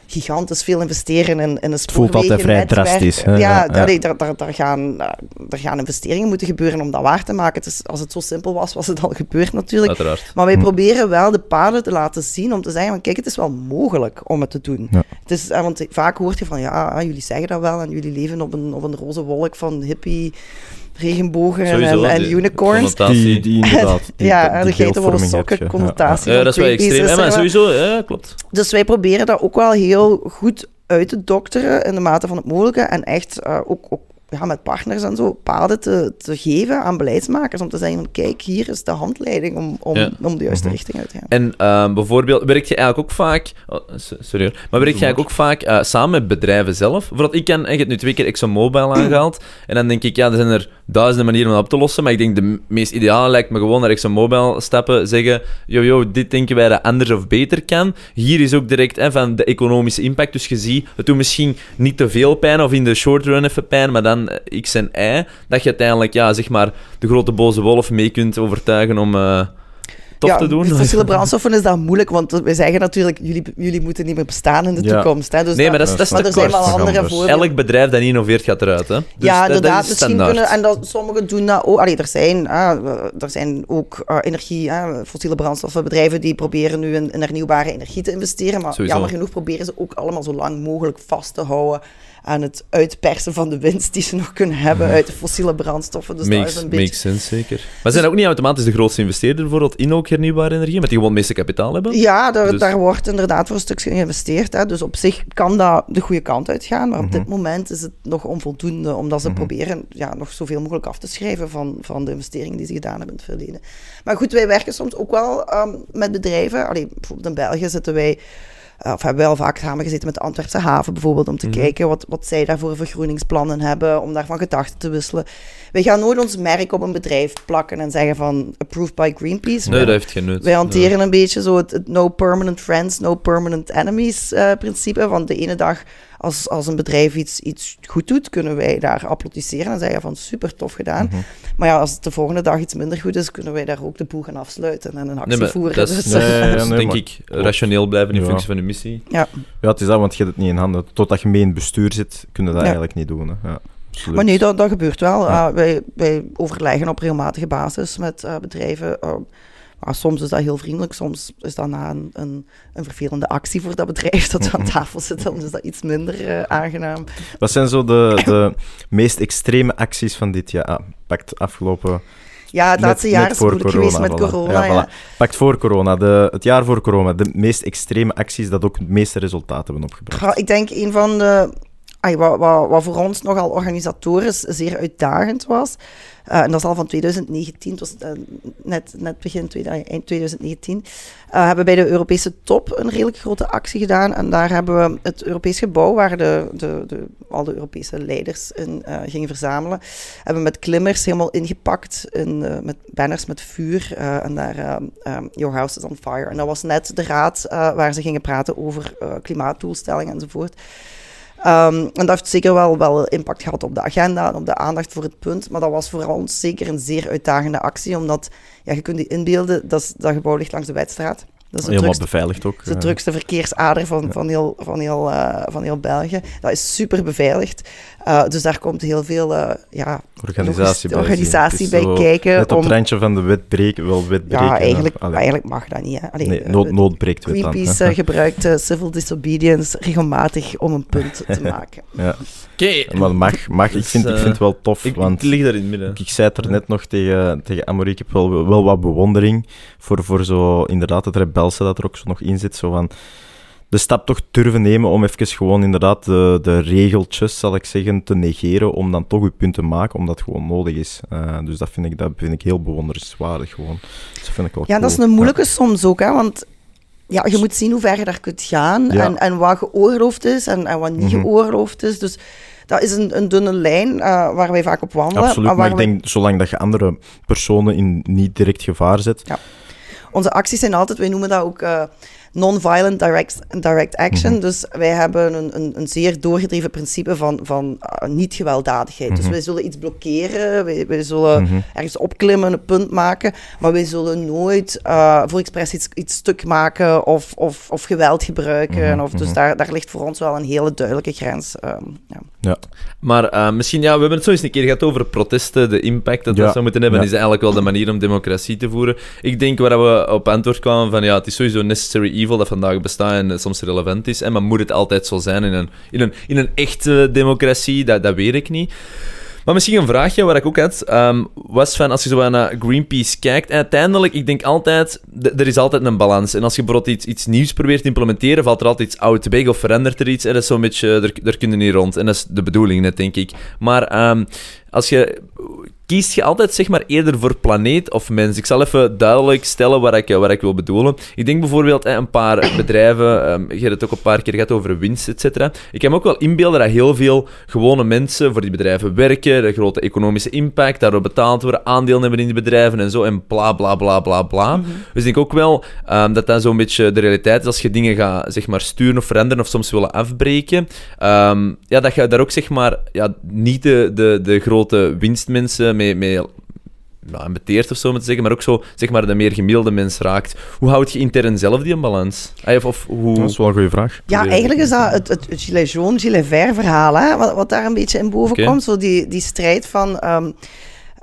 gigantisch veel investeren in, in een Het voelt altijd vrij drastisch, hè? Ja, Ja, ja. allee, daar, daar, daar, gaan, eh, daar gaan investeringen moeten gebeuren om dat waar te maken. Het is, als het zo simpel was, was het al gebeurd natuurlijk. Uiteraard. Maar wij Hm. proberen wel de paden te laten zien om te zeggen van kijk, het is wel mogelijk om het te doen. Ja. Het is, eh, want vaak hoort je van ja, ah, jullie zeggen dat wel en jullie leven op een, op een roze wolk van hippie, regenbogen Sowieso, en, en die unicorns. connotatie. Die, die inderdaad. Die, (laughs) ja, die de geitenwolle sokken, ja. connotatie Ja, dat is wel extreem. Ja, maar wel. sowieso, ja, klopt. Dus wij proberen dat ook wel heel goed uit te dokteren in de mate van het mogelijke. En echt eh, ook, ook ja, met partners en zo paden te, te geven aan beleidsmakers. Om te zeggen van kijk, hier is de handleiding om, om, Ja. om de juiste Mhm. richting uit te gaan. En ehm, bijvoorbeeld, werk je eigenlijk ook vaak... Oh, sorry hoor. Maar werk je eigenlijk ook vaak eh, samen met bedrijven zelf? Bijvoorbeeld, ik ken... Ik heb nu twee keer ExxonMobil aangehaald. En dan denk ik, ja, er zijn er duizenden manieren om dat op te lossen. Maar ik denk, de meest ideale lijkt me gewoon naar ExxonMobil stappen. Zeggen, yo, yo, dit denken wij dat anders of beter kan. Hier is ook direct hè, van de economische impact. Dus je ziet, het doet misschien niet te veel pijn. Of in de short run even pijn. Maar dan eh, X en Y. Dat je uiteindelijk, ja, zeg maar, de grote boze wolf mee kunt overtuigen om... eh tof ja, te doen. Fossiele brandstoffen is dat moeilijk, want we zeggen natuurlijk, jullie, jullie moeten niet meer bestaan in de Ja. toekomst. Hè, dus Nee, maar dat is, dat is maar te er zijn wel andere. Elk bedrijf dat innoveert gaat eruit, hè? Dus ja, dat- dat inderdaad. is misschien kunnen, en dat, sommigen doen dat ook. Allee, er zijn, ah, er zijn ook eh, energie, ah, fossiele brandstoffenbedrijven die proberen nu in, in hernieuwbare energie te investeren. Maar Sowieso. jammer genoeg proberen ze ook allemaal zo lang mogelijk vast te houden aan het uitpersen van de winst die ze nog kunnen hebben uit de fossiele brandstoffen. Dus dat is een beetje... makes sense, zeker. Maar zijn ook niet automatisch de grootste investeerder bijvoorbeeld in ook hernieuwbare energie, met die gewoon het meeste kapitaal hebben? Ja, daar, Dus- daar wordt inderdaad voor een stuk geïnvesteerd. Hè. Dus op zich kan dat de goede kant uitgaan. Maar op dit moment is het nog onvoldoende, omdat ze proberen ja, nog zoveel mogelijk af te schrijven van, van de investeringen die ze gedaan hebben in het verleden. Maar goed, wij werken soms ook wel ehm, met bedrijven. Allee, bijvoorbeeld in België zitten wij. Eh, Of hebben al vaak samengezeten met de Antwerpse haven bijvoorbeeld, om te kijken wat, wat zij daar voor vergroeningsplannen hebben, om daarvan gedachten te wisselen. Wij gaan nooit ons merk op een bedrijf plakken en zeggen van approved by Greenpeace. Nee, Wij- dat heeft geen nut. wij hanteren een beetje zo het, het no permanent friends, no permanent enemies eh, principe. Want de ene dag, als, als een bedrijf iets, iets goed doet, kunnen wij daar applaudisseren en zeggen van super tof gedaan. Mhm. Maar ja, als het de volgende dag iets minder goed is, kunnen wij daar ook de boel gaan afsluiten en een actie Nee, maar voeren. dat is, Dus, Nee, eh, denk maar ik rationeel blijven in Ja. functie van je missie. ja. Ja, het is dat, want je hebt het niet in handen. Totdat je mee in het bestuur zit, kun je dat Ja. eigenlijk niet doen. Hè. Ja, absoluut. Maar nee, dat, dat gebeurt wel. Ja. Uh, wij, wij overleggen op regelmatige basis met uh, bedrijven. Uh, maar soms is dat heel vriendelijk, soms is dat na een, een, een vervelende actie voor dat bedrijf dat we aan tafel zitten, dan is dat iets minder uh, aangenaam. Wat zijn zo de, de meest extreme acties van dit jaar? Ah, pakt afgelopen... Ja, het laatste net jaar is moeilijk geweest met voilà. corona. Ja, Ja, voilà. Pakt voor corona, de, het jaar voor corona, de meest extreme acties dat ook het meeste resultaten hebben opgebracht. Ja, ik denk een van de... Wat, wat, voor ons nogal organisatorisch zeer uitdagend was, uh, en dat is al van 2019, het was uh, net, net begin eind 2019, uh, hebben we bij de Europese top een redelijk grote actie gedaan. En daar hebben we het Europees gebouw, waar de, de, de, al de Europese leiders in gingen verzamelen, hebben we met klimmers helemaal ingepakt, in, met banners met vuur. En daar, Your House is on Fire. En dat was net de raad waar ze gingen praten over klimaatdoelstellingen enzovoort. Um, en dat heeft zeker wel, wel impact gehad op de agenda en op de aandacht voor het punt. Maar dat was voor ons zeker een zeer uitdagende actie, omdat ja, je kunt je inbeelden, dat, dat gebouw ligt langs de Wedstraat. Dat is Helemaal drukste, beveiligd ook. Dat is de drukste verkeersader van, van, heel, van, heel, uh, van heel België. Dat is super beveiligd. Uh, dus daar komt heel veel uh, ja, organisatie bij, organisatie bij kijken. Net op het randje van de wet breken, wel wet breken. Ja, eigenlijk, eigenlijk mag dat niet. Hè. Allee, nee, nood, nood breekt wet Greenpeace gebruikt civil disobedience regelmatig om een punt te (laughs) maken. ja. Oké. Okay. Maar mag, mag. Ik, vind, ik vind het wel tof, ik, want... Ik lig daar in het midden. Ik, ik zei het er net nog tegen, tegen Amory, ik heb wel, wel wat bewondering voor, voor zo, inderdaad, het rebelse dat er ook zo nog in zit, zo van de stap toch durven nemen om even gewoon inderdaad de, de regeltjes, zal ik zeggen, te negeren, om dan toch uw punt te maken, omdat het gewoon nodig is. Uh, dus dat vind, ik, dat vind ik heel bewonderenswaardig gewoon. Dus dat vind ik wel Ja, cool. dat is een moeilijke ja. soms ook, hè, want ja, je moet zien hoe ver je daar kunt gaan Ja. en, en wat geoorloofd is en, en wat niet Mhm. geoorloofd is. Dus dat is een, een dunne lijn uh, waar wij vaak op wandelen. Absoluut, maar, ik we- denk, zolang dat je andere personen in niet direct gevaar zet, Onze acties zijn altijd, wij noemen dat ook eh, non-violent direct, direct action. Mhm. Dus wij hebben een, een, een zeer doorgedreven principe van, van uh, niet-gewelddadigheid. Dus Mhm. wij zullen iets blokkeren, wij, wij zullen Mhm. ergens opklimmen, een punt maken, maar wij zullen nooit uh, voor expres iets, iets stuk maken of, of, of geweld gebruiken. Of, dus daar, daar ligt voor ons wel een hele duidelijke grens. Um, ja. Maar uh, misschien, ja, we hebben het zo eens een keer gehad over protesten, de impact dat Ja. dat zou moeten hebben, Ja. is eigenlijk wel de manier om democratie te voeren. Ik denk waar we op antwoord kwamen van, ja, het is sowieso necessary evil dat vandaag bestaat en eh, soms relevant is, en maar moet het altijd zo zijn in een, in een, in een echte democratie? Dat, dat weet ik niet. Maar misschien een vraagje waar ik ook had, ehm, was van als je zo naar Greenpeace kijkt, uiteindelijk, ik denk altijd, er is altijd een balans. En als je bijvoorbeeld iets, iets nieuws probeert te implementeren, valt er altijd iets oud weg of verandert er iets. En dat is zo'n beetje, daar, daar kun je niet rond. En dat is de bedoeling net, denk ik. Maar ehm, als je... Kiest je altijd zeg maar eerder voor planeet of mens? Ik zal even duidelijk stellen wat ik, wat ik wil bedoelen. Ik denk bijvoorbeeld hè, een paar (coughs) bedrijven, ehm, je hebt het ook een paar keer gehad over winst, et cetera. Ik kan me ook wel inbeelden dat heel veel gewone mensen voor die bedrijven werken, de grote economische impact, daardoor betaald worden, aandelen hebben in die bedrijven en zo, en bla bla bla bla bla. Dus ik denk ook wel ehm, dat dat zo'n beetje de realiteit is als je dingen gaat zeg maar, sturen of veranderen of soms willen afbreken. Ehm, ja, dat je daar ook zeg maar, ja, niet de, de, de grote winstmensen mee, mee ja, beteert of zo moet zeggen, maar ook zo zeg maar, de meer gemiddelde mens raakt. Hoe houd je intern zelf die balans? Ah, Of, of hoe... Dat is wel een goede vraag. Ja, eigenlijk is dat het, het, het Gilets jaunes, Gilets vert verhaal, hè, wat, wat daar een beetje in boven komt. Zo die, die strijd van, ehm,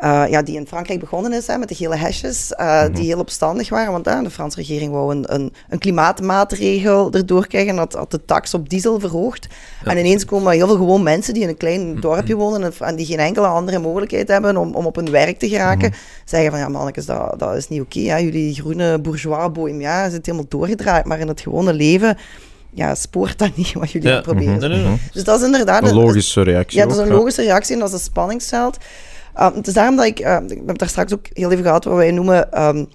eh, ja, die in Frankrijk begonnen is hè, met de gele hesjes, eh, Mhm. die heel opstandig waren. Want de Franse regering wou een, een, een klimaatmaatregel erdoor krijgen, had, had de tax op diesel verhoogd. En ineens komen heel veel gewoon mensen die in een Mhm. klein dorpje wonen en, die geen enkele andere mogelijkheid hebben om, om op hun werk te geraken, Mhm. zeggen van ja mannetjes, dat, dat is niet oké. hè. Jullie groene bourgeois bohemia zit helemaal doorgedraaid, maar in het gewone leven ja, spoort dat niet wat jullie Ja. proberen dus dat is inderdaad Een logische reactie. Ja, dat is ook, een logische reactie en dat is een spanningsveld. Um, het is daarom dat ik, uh, ik heb het daar straks ook heel even gehad, wat wij noemen um,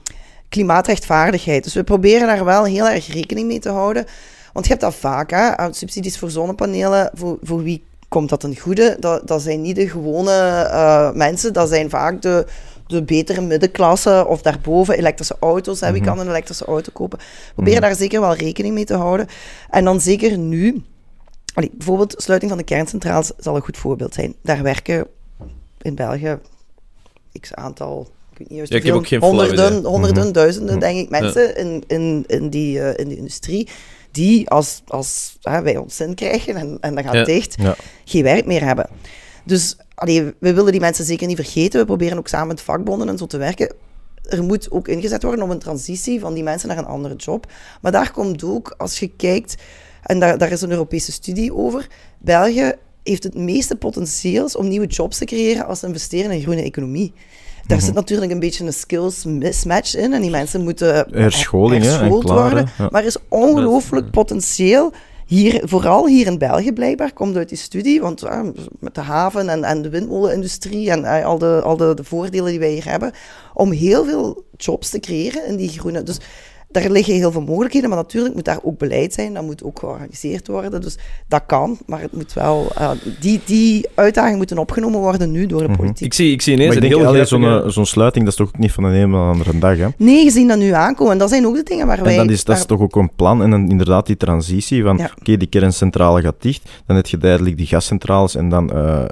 klimaatrechtvaardigheid. Dus we proberen daar wel heel erg rekening mee te houden. Want je hebt dat vaak, hè, uh, subsidies voor zonnepanelen, voor, voor wie komt dat een goede? Dat, dat zijn niet de gewone uh, mensen, dat zijn vaak de, de betere middenklasse of daarboven elektrische auto's. Hè. Wie Mhm. kan een elektrische auto kopen? We proberen daar zeker wel rekening mee te houden. En dan zeker nu, allee, bijvoorbeeld sluiting van de kerncentrales zal een goed voorbeeld zijn. Daar werken in België x aantal, ik weet niet Ja, ik heb hoeveel, ook geen flauw honderden, honderden Mhm. duizenden, denk ik, mensen in, in, in, die, eh, in die industrie die als, als hè, wij ons zin krijgen en, en dat gaat Ja. dicht, geen werk meer hebben. Dus allee, we willen die mensen zeker niet vergeten. We proberen ook samen met vakbonden en zo te werken. Er moet ook ingezet worden op een transitie van die mensen naar een andere job. Maar daar komt ook, als je kijkt, en daar, daar is een Europese studie over, België heeft het meeste potentieels om nieuwe jobs te creëren als ze investeren in groene economie. Daar zit natuurlijk een beetje een skills mismatch in en die mensen moeten Herscholing, hè, en herschoold klaar, worden. Ja. Maar er is ongelooflijk potentieel hier, vooral hier in België blijkbaar, komt uit die studie, want eh, met de haven en, en de windmolenindustrie en eh, al, de, al de, de voordelen die wij hier hebben, om heel veel jobs te creëren in die groene... Dus daar liggen heel veel mogelijkheden, maar natuurlijk moet daar ook beleid zijn, dat moet ook georganiseerd worden. Dus dat kan, maar het moet wel... eh, die, die uitdagingen moeten opgenomen worden nu door de Mhm. politiek. Ik zie, ik zie ineens een heel zo'n eh, zo'n sluiting, dat is toch ook niet van de ene op de andere dag, hè? Nee, gezien dat nu aankomen, en dat zijn ook de dingen waar wij... En dat is, dat is waar- toch ook een plan en dan inderdaad die transitie van, Ja. oké, die kerncentrale gaat dicht, dan heb je duidelijk die gascentrales en dan eh,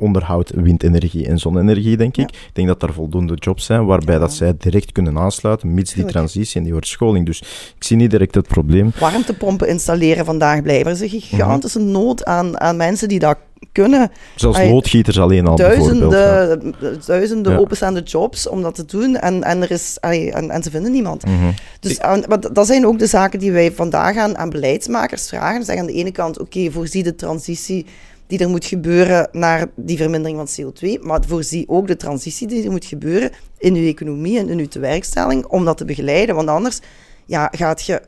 onderhoud windenergie en zonne-energie, denk ik. Ik denk dat daar voldoende jobs zijn, waarbij Ja. dat zij direct kunnen aansluiten, mits die transitie en die herscholing. Dus ik zie niet direct het probleem. warmtepompen installeren vandaag blijven. Er is een gigantische nood aan, aan mensen die dat kunnen. Zelfs loodgieters alleen al bijvoorbeeld. ja. Duizenden, duizenden Ja. openstaande jobs om dat te doen en, en, er is, en, en ze vinden niemand. Mhm. Dus maar dat- zijn ook de zaken die wij vandaag aan, aan beleidsmakers vragen. Zeg aan de ene kant, oké, voorzie de transitie die er moet gebeuren naar die vermindering van CO2, maar voorzie ook de transitie die er moet gebeuren in uw economie en in uw tewerkstelling om dat te begeleiden. Want anders ja, gaat je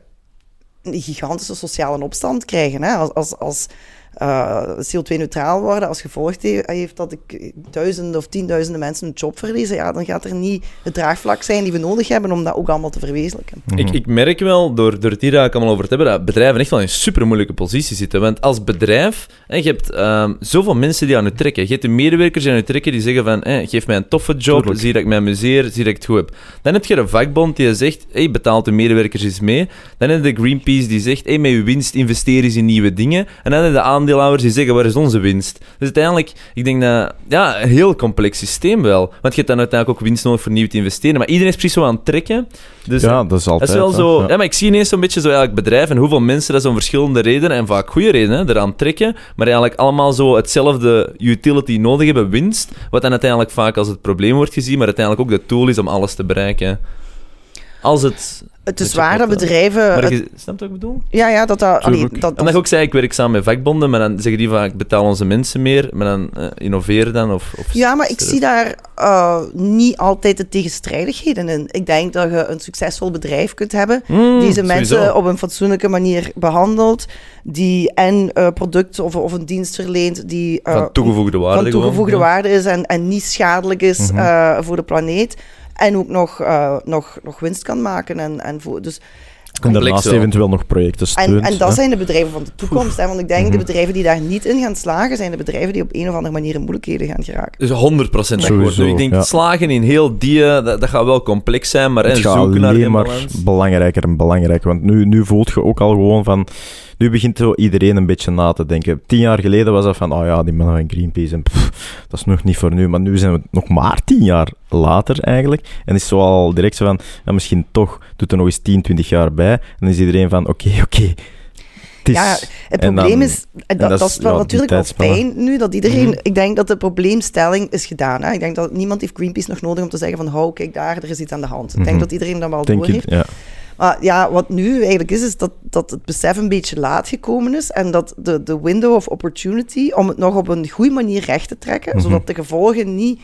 een gigantische sociale opstand krijgen. Hè? Als, als, als eh, CO2-neutraal worden, als gevolg he- heeft dat ik duizenden of tienduizenden mensen een job verliezen, ja, dan gaat er niet het draagvlak zijn die we nodig hebben om dat ook allemaal te verwezenlijken. Ik, ik merk wel, door, door het hier eigenlijk allemaal over te hebben, dat bedrijven echt wel in een super moeilijke positie zitten. Want als bedrijf, hè, je hebt ehm, zoveel mensen die aan je trekken. Je hebt de medewerkers die aan je trekken die zeggen van, hè, geef mij een toffe job, Tuurlijk. zie dat ik mij amuseer, zie dat ik het goed heb. Dan heb je een vakbond die zegt, hey, betaalt de medewerkers eens mee. Dan heb je de Greenpeace die zegt, hey, met je winst investeer eens in nieuwe dingen. En dan heb je de aandeelhouders die zeggen, waar is onze winst? Dus uiteindelijk, ik denk dat, ja, een heel complex systeem wel. Want je hebt dan uiteindelijk ook winst nodig voor nieuw te investeren. Maar iedereen is precies zo aan het trekken. Dus ja, dat is altijd. dat is wel hè. zo. Ja. Ja. maar ik zie ineens zo'n beetje zo eigenlijk bedrijf en hoeveel mensen dat zo'n verschillende redenen, en vaak goede redenen, eraan trekken, maar eigenlijk allemaal zo hetzelfde utility nodig hebben, winst, wat dan uiteindelijk vaak als het probleem wordt gezien, maar uiteindelijk ook de tool is om alles te bereiken. Als het... Het is waar dat bedrijven... Maar het- je snapt wat ik bedoel? ja, ja, dat dat... allee, dat, En dat je ook zei, ik werk samen met vakbonden, maar dan zeggen die vaak, betaal onze mensen meer, maar dan eh, innoveren dan, of... of Ja, maar ik zie daar eh, niet altijd de tegenstrijdigheden in. Ik denk dat je een succesvol bedrijf kunt hebben, Mm, deze mensen sowieso. op een fatsoenlijke manier behandelt, die en eh product of, of een dienst verleent die Van toegevoegde waarde van toegevoegde gewoon, waarde is en, en niet schadelijk is Mhm. voor de planeet. En ook nog, eh, nog, nog winst kan maken. En, en voor, dus, En daarnaast eventueel nog projecten en, steunt. en dat hè. zijn de bedrijven van de toekomst. Hè? Want ik denk Mhm. de bedrijven die daar niet in gaan slagen, zijn de bedrijven die op een of andere manier in moeilijkheden gaan geraken. Dus 100% akkoord. Ik denk, ja. slagen in heel die, eh, dat, dat gaat wel complex zijn, maar het hè, gaat zoeken naar alleen die maar balans. belangrijker en belangrijker. Want nu, nu voelt je ook al gewoon van... Nu begint zo iedereen een beetje na te denken. Tien jaar geleden was dat van, oh ja, die mannen van Greenpeace, en pff, dat is nog niet voor nu. Maar nu zijn we nog maar tien jaar later eigenlijk. En is zo al direct zo van, ja, misschien toch, doet er nog eens 10, 20 jaar bij. En dan is iedereen van, oké, oké. het is- Ja, het probleem dan- is, en dat, dat is, wel ja, natuurlijk wel fijn nu, dat iedereen, Mhm. ik denk dat de probleemstelling is gedaan. Hè? Ik denk dat niemand heeft Greenpeace nog nodig om te zeggen van, hou, kijk daar, er is iets aan de hand. Ik denk Mhm. dat iedereen dat wel door heeft. ja. Maar ja, wat nu eigenlijk is, is dat, dat het besef een beetje laat gekomen is en dat de, de window of opportunity om het nog op een goede manier recht te trekken, Mhm. zodat de gevolgen niet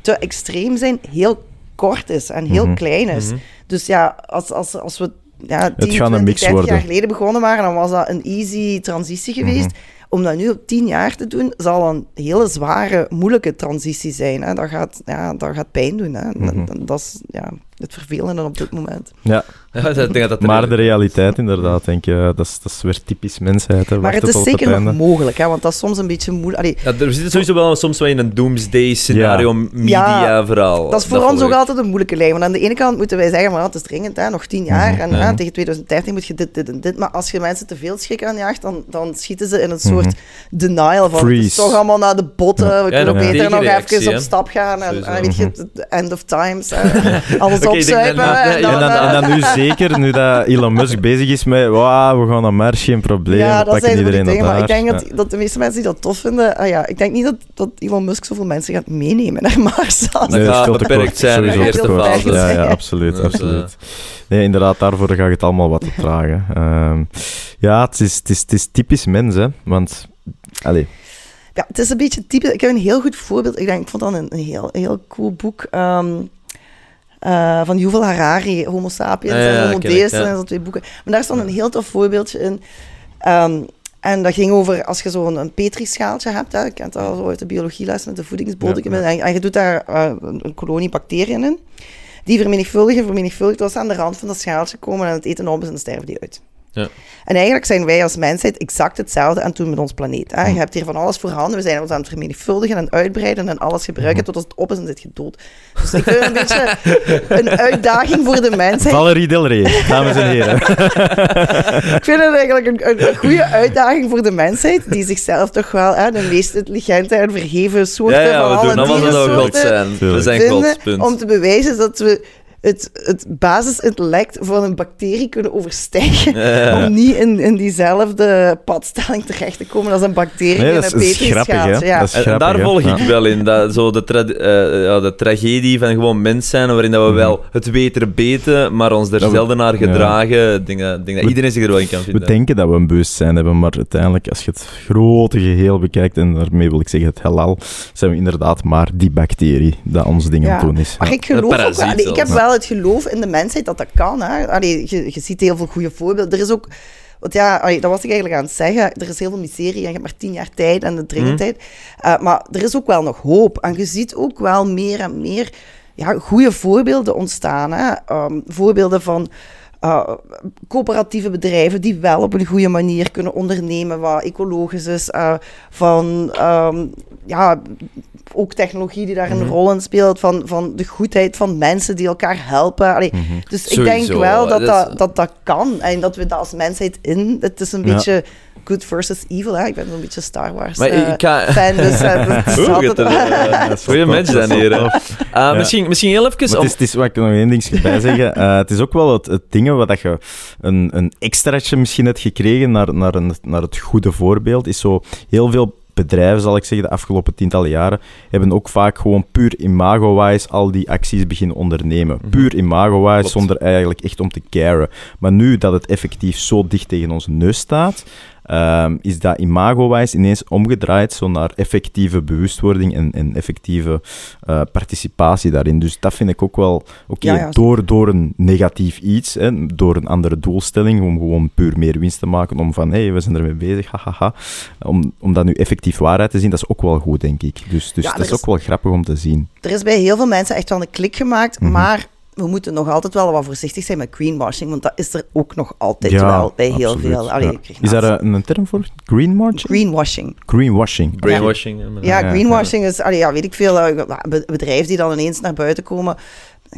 te extreem zijn, heel kort is en heel Mhm. klein is. Mhm. Dus ja, als, als, als we ja, 10, gaat een 20, mix 30 worden. jaar geleden begonnen waren, dan was dat een easy transitie geweest. Om dat nu op 10 jaar te doen, zal een hele zware, moeilijke transitie zijn. Hè. Dat, gaat, ja, dat gaat pijn doen. Hè. Dat, dat is ja, het vervelende op dit moment. ja. Ja, ik denk dat dat Maar de realiteit inderdaad, denk je, dat is, dat is weer typisch mensheid. Hè. Maar het is zeker nog mogelijk, hè, want dat is soms een beetje moeilijk. Ja, er zitten sowieso wel soms wel in een doomsday-scenario, media-verhaal. dat is voor ons ook altijd een moeilijke lijn. Want aan de ene kant moeten wij zeggen, maar het is dringend, hè, nog tien jaar. Mhm, en ja. tegen 2030 moet je dit, dit en dit. Maar als je mensen te veel schrik aanjaagt, dan, dan schieten ze in een soort denial van... Het is Freeze. toch allemaal naar de botten, we kunnen beter nog even op stap gaan. En eh, weet je, the end of times. hè. Alles denk opzuipen. en dan, En dan, eh, en dan nu zeker, nu dat Elon Musk bezig is met wauw, we gaan naar Mars, geen probleem, ja, dat pakken iedereen Maar ik denk dat, dat de meeste mensen die dat tof vinden... ah ja, ik denk niet dat, dat Elon Musk zoveel mensen gaat meenemen naar Mars. Dat Nee, gaat veel te beperkt kort, zijn in de sowieso eerste te kort. fase. Ja, ja, absoluut, absoluut. Nee, inderdaad, daarvoor gaat het allemaal wat te tragen. Ehm, ja, het is, het, is, het is typisch mens, hè. Want, allee, Ja, het is een beetje typisch. Ik heb een heel goed voorbeeld. Ik, denk, ik vond dat een, een heel, heel cool boek. ehm, eh, van Yuval Harari, Homo sapiens ja, en Homo Deus. En zo twee boeken. Maar daar stond een heel tof voorbeeldje in. Ehm, en dat ging over als je zo'n een petrischaaltje hebt. Hè, je kent dat al zo uit de biologieles met de voedingsbodem. Ja, ja. En, en je doet daar eh, een, een kolonie bacteriën in. Die vermenigvuldigen, vermenigvuldigd als ze aan de rand van dat schaaltje komen en het eten op is en dan sterven die uit. Ja. En eigenlijk zijn wij als mensheid exact hetzelfde aan het doen met ons planeet. Hè? Je hebt hier van alles voorhanden. We zijn ons aan het vermenigvuldigen en uitbreiden en alles gebruiken tot als het op is en zit je dood. Dus ik vind het een beetje een uitdaging voor de mensheid. Valerie Del Rey, dames en heren. Ik vind het eigenlijk een, een, goede uitdaging voor de mensheid, die zichzelf toch wel hè, de meest intelligente en vergeven soorten Ja, ja, van alle dierensoorten zijn. We zijn vinden, om te bewijzen dat we het, het basisintellect van een bacterie kunnen overstijgen. Ja, ja. Om niet in, in diezelfde padstelling terecht te komen als een bacterie Nee, in dat een hè. petrischaaltje. Ja. Dat is En, en grappig, daar volg Ja. ik wel in. Dat, zo de, tra- eh, ja, de tragedie van gewoon mens zijn, waarin dat we Mhm. wel het weten beten, maar ons er Dat we- zelden naar gedragen. Ik denk dat, denk dat We- iedereen zich er wel in kan We vinden. denken dat we een bewustzijn hebben, maar uiteindelijk, als je het grote geheel bekijkt, en daarmee wil ik zeggen het heelal, zijn we inderdaad maar die bacterie dat ons ding aan het Ja. doen is. Maar ik geloof ook ik heb wel het geloof in de mensheid dat dat kan. Hè. Allee, je, je ziet heel veel goede voorbeelden. Er is ook Want ja, allee, dat was ik eigenlijk aan het zeggen. Er is heel veel miserie en je hebt maar tien jaar tijd en de dringendheid. Uh, maar er is ook wel nog hoop. En je ziet ook wel meer en meer ja, goede voorbeelden ontstaan. Hè? Um, voorbeelden van uh, coöperatieve bedrijven die wel op een goede manier kunnen ondernemen, wat ecologisch is, uh, van um, ja, ook technologie die daar een Mhm. rol in speelt, van, van de goedheid van mensen die elkaar helpen. Allee, Mhm. Dus ik denk wel dat dat dat, dat kan en dat we dat als mensheid in. Het is een Ja. beetje good versus evil. Hè? Ik ben zo'n beetje Star Wars Maar ik ga... fan, dus (laughs) (laughs) dat is Oeh, altijd- gaat Goeie match dan hier. Uh, misschien, misschien heel even... Om- het is, het is, wat ik nog één ding (laughs) bij zeggen. Eh, het is ook wel het, het ding waar dat je een, een extraatje misschien hebt gekregen naar, naar, een, naar het goede voorbeeld. Is zo heel veel bedrijven, zal ik zeggen, de afgelopen tientallen jaren, hebben ook vaak gewoon puur imago-wise al die acties beginnen ondernemen. Mhm. Puur imago-wise, zonder eigenlijk echt om te caren. Maar nu dat het effectief zo dicht tegen onze neus staat, ehm, is dat imago-wise ineens omgedraaid zo naar effectieve bewustwording en, en effectieve eh, participatie daarin. Dus dat vind ik ook wel... Oké, Ja, ja. door, door een negatief iets, hè, door een andere doelstelling, om gewoon puur meer winst te maken, om van, hé, hey, we zijn ermee bezig, hahaha. Om, om dat nu effectief waarheid te zien, dat is ook wel goed, denk ik. Dus, dus Ja, dat is is- ook wel grappig om te zien. Er is bij heel veel mensen echt wel een klik gemaakt, Mhm. maar we moeten nog altijd wel wat voorzichtig zijn met greenwashing, want dat is er ook nog altijd Ja, wel bij heel absoluut, veel. Allee, ja. Is daar naast- een, een term voor? Greenwashing? greenwashing? Greenwashing. Maar- Ja, ja, greenwashing is, allee, ja, weet ik veel, eh, be- bedrijven die dan ineens naar buiten komen.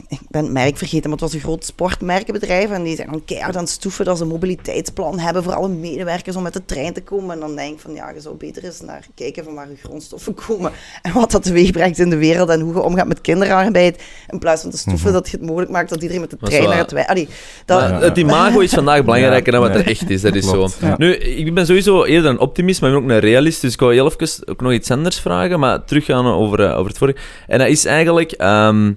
Ik ben het merk vergeten, maar het was een groot sportmerkenbedrijf. En die zijn dan keihard aan het stoeven dat ze een mobiliteitsplan hebben voor alle medewerkers om met de trein te komen. En dan denk ik van, ja, je zou beter eens naar kijken van waar je grondstoffen komen. En wat dat teweeg brengt in de wereld en hoe je omgaat met kinderarbeid. In plaats van te stoeven, Mhm. dat je het mogelijk maakt dat iedereen met de trein naar het wij... Allee, dat, Maar Ja. het imago is vandaag (laughs) belangrijker dan wat Ja. er echt is. Dat is Klopt. zo. Ja. Nu, ik ben sowieso eerder een optimist, maar ik ben ook een realist. Dus ik wou heel even ook nog iets anders vragen, maar teruggaan over, eh, over het vorige. En dat is eigenlijk... ehm,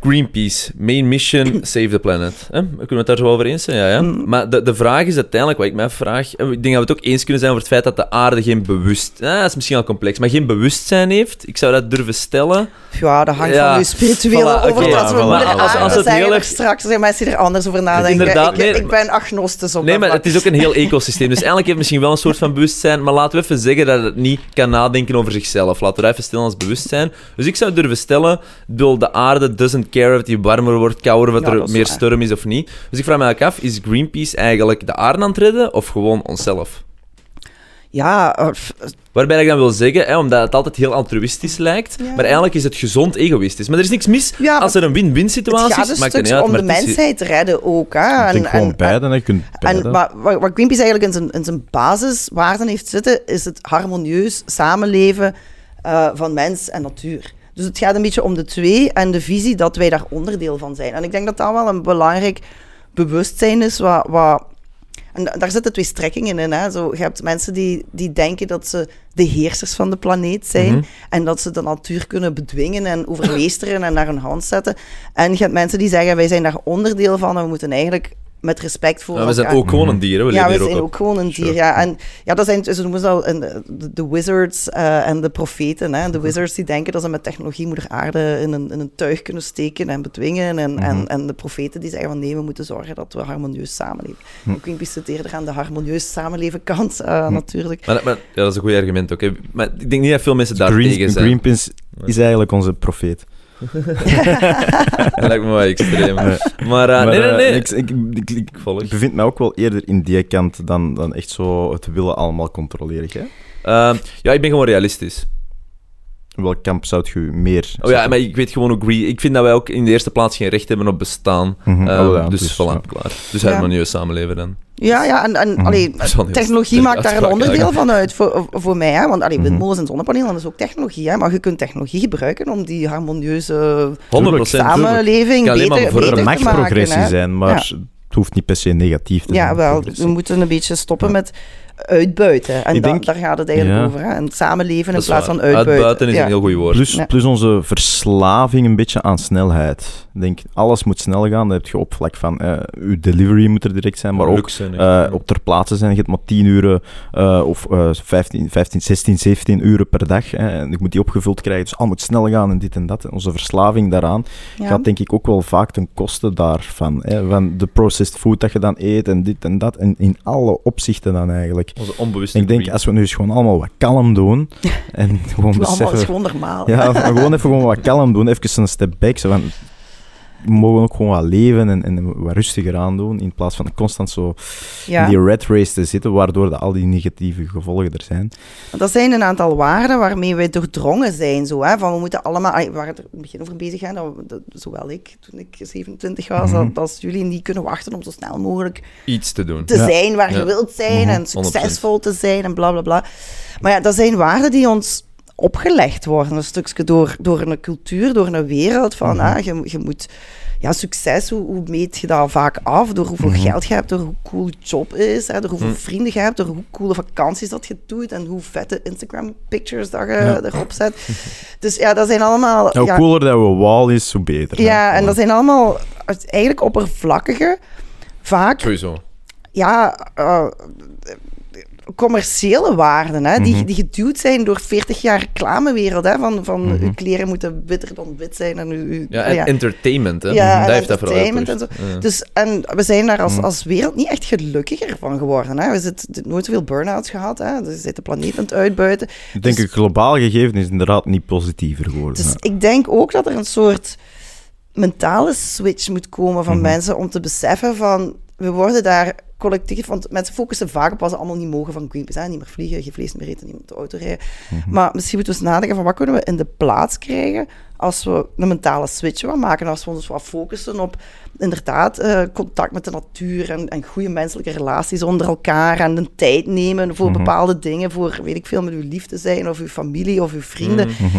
Greenpeace, main mission, (clears throat) save the planet. Hè? Kunnen we het daar zo over eens zijn? Ja, ja. Mm. Maar de, de vraag is uiteindelijk, wat ik mij vraag... en Ik denk dat we het ook eens kunnen zijn over het feit dat de aarde geen bewust... Ah, dat is misschien al complex, maar geen bewustzijn heeft. Ik zou dat durven stellen. ja, dat hangt Ja. van je spirituele Voilà, we voilà. moeder Als- als het heel er erg- straks. Zijn mensen die er anders over nadenken. Inderdaad, ik, nee, ik ben agnostisch op Nee, dat maar vlak. het is ook een heel ecosysteem. Dus eigenlijk heeft het misschien wel een soort van bewustzijn. Maar laten we even zeggen dat het niet kan nadenken over zichzelf. Laten we dat even stellen als bewustzijn. Dus ik zou durven stellen: de aarde doesn't care of het hier warmer wordt, kouder, of Ja, er is meer storm is of niet. Dus ik vraag me eigenlijk af: is Greenpeace eigenlijk de aarde aan het redden of gewoon onszelf? Ja, eh, Waarbij ik dan wil zeggen, hè, omdat het altijd heel altruïstisch lijkt, Ja. maar eigenlijk is het gezond egoïstisch. Maar er is niks mis ja, als er een win-win situatie het gaat is. een maakt het uit, om de is- mensheid te redden ook. Hè? Ik En, denk gewoon en, beide, hè. je kunt beide. en, maar wat wat Greenpeace eigenlijk in zijn, in zijn basiswaarden heeft zitten, is het harmonieus samenleven eh, van mens en natuur. Dus het gaat een beetje om de twee en de visie dat wij daar onderdeel van zijn. En ik denk dat dat wel een belangrijk bewustzijn is, wat, wat en da- daar zitten twee strekkingen in. Hè. Zo, je hebt mensen die, die denken dat ze de heersers van de planeet zijn. Mhm. En dat ze de natuur kunnen bedwingen en overmeesteren en naar hun hand zetten. En je hebt mensen die zeggen, wij zijn daar onderdeel van en we moeten eigenlijk met respect voor Ja, we zijn ook gewoon een dier, hè. we ja, we zijn ook gewoon een dier. Sure. Ja. En ja, dat zijn, ze noemen ze al een- de, de wizards eh, en de profeten. Hè. De wizards die denken dat ze met technologie moeder aarde in een, in een tuig kunnen steken en bedwingen. En, Mhm. en, en de profeten die zeggen van nee, we moeten zorgen dat we harmonieus samenleven. Hm. Ook Greenpeace zit eerder aan de harmonieus samenleven kant, eh, natuurlijk. Maar, maar- ja, dat is een goed argument ook. hè. Maar ik denk niet dat veel mensen daar Green- tegen zijn. Greenpeace is eigenlijk onze profeet. Dat (laughs) lijkt me wel extreem. Nee. Maar, eh, nee, nee, eh, nee. Ik, ik, ik, ik- Ik volg. ik bevind mij ook wel eerder in die kant dan, dan echt zo het willen allemaal controleren. Hè? Ehm, ja, ik ben gewoon realistisch. Welk kamp zou je meer... Oh ja, maar ik weet gewoon ook... Ik vind dat wij ook in de eerste plaats geen recht hebben op bestaan. Mhm. Ehm, Oh ja, dus, dus, voilà, ja. klaar. Dus Ja. harmonieus samenleven dan. Ja, ja, en, en Mhm. allee, (laughs) wel technologie maakt daar een onderdeel van uit voor, voor mij. Hè? Want allee, Mhm. windmolens en zonnepanelen dat is ook technologie. Hè? Maar je kunt technologie gebruiken om die harmonieuze 100 samenleving Kan alleen maar beter, bevorderen. beter Er te mag maken. progressie hè. zijn, maar het hoeft niet per se negatief te Ja, zijn. wel, progressie. we moeten een beetje stoppen Ja. met uitbuiten. En dan- denk- daar gaat het eigenlijk Ja. over. Hè? En samenleven in plaats waar. van uitbuiten. Uitbuiten is Ja. een heel goed woord. Plus, Ja. plus onze verslaving een beetje aan snelheid. Ik denk, alles moet snel gaan. Dat heb je op vlak van, eh uw delivery moet er direct zijn, maar ook eh, op ter plaatse zijn. Je hebt maar 10 uur eh, of eh 15, 15, 16, 17 uren per dag. Hè. En ik moet die opgevuld krijgen, dus al moet snel gaan en dit en dat. En onze verslaving daaraan Ja. gaat denk ik ook wel vaak ten koste daarvan. Hè. Van de processed food dat je dan eet en dit en dat. En in alle opzichten dan eigenlijk. Onze onbewuste Ik denk, als we nu eens gewoon allemaal wat kalm doen (laughs) en gewoon Doe allemaal is beseffen... gewoon normaal. Ja, gewoon even gewoon wat kalm doen, even een step back. Zo van, we mogen ook gewoon wat leven en, en wat rustiger aandoen, in plaats van constant zo Ja. in die red race te zitten, waardoor de, al die negatieve gevolgen er zijn. Dat zijn een aantal waarden waarmee wij doordrongen zijn. Zo, hè? Van we moeten allemaal, we waren er in het begin over bezig, hè? Dat, we- dat- zowel ik toen ik 27 was, Mhm. dat, als jullie niet kunnen wachten om zo snel mogelijk Iets te doen. te Ja. zijn waar Ja. je wilt zijn Mhm. en succesvol te zijn en bla bla bla. Maar ja, dat zijn waarden die ons opgelegd worden, een stukje door, door een cultuur, door een wereld van Mhm. ah, je, je moet. Ja, succes, hoe, hoe meet je dat vaak af? Door hoeveel Mhm. geld je hebt, door hoe cool je job is, hè, door hoeveel Mhm. vrienden je hebt, door hoe coole vakanties dat je doet en hoe vette Instagram-pictures dat je Ja. erop zet. (laughs) Dus ja, dat zijn allemaal... Nou, hoe ja, cooler dat we wall is, hoe beter. ja, hè. en dat zijn allemaal eigenlijk oppervlakkige, vaak Sowieso. ja, eh, commerciële waarden, hè, die, Mhm. die geduwd zijn door 40 jaar reclamewereld. Hè, van van Mhm. uw kleren moeten witter dan wit zijn. En uw, uw- Ja, en entertainment, hè. Ja, en dat heeft entertainment en Ja. Dus, en we zijn daar als, Mhm. als wereld niet echt gelukkiger van geworden. Hè. We hebben nooit zoveel burn-outs gehad. Hè. Dus je zit de planeet aan het uitbuiten. Ik denk, het globaal gegeven is inderdaad niet positiever geworden. Dus ik denk ook dat er een soort mentale switch moet komen van Mhm. mensen om te beseffen van we worden daar collectief, want mensen focussen vaak op wat ze allemaal niet mogen van Greenpeace. Hè? Niet meer vliegen, geen vlees meer eten, niet meer met de auto rijden. Mhm. Maar misschien moeten we eens nadenken van wat kunnen we in de plaats krijgen als we een mentale switch willen maken. Als we ons wat focussen op inderdaad eh, contact met de natuur en, en goede menselijke relaties onder elkaar en de tijd nemen voor Mhm. bepaalde dingen, voor weet ik veel, met uw liefde zijn of uw familie of uw vrienden. Mhm.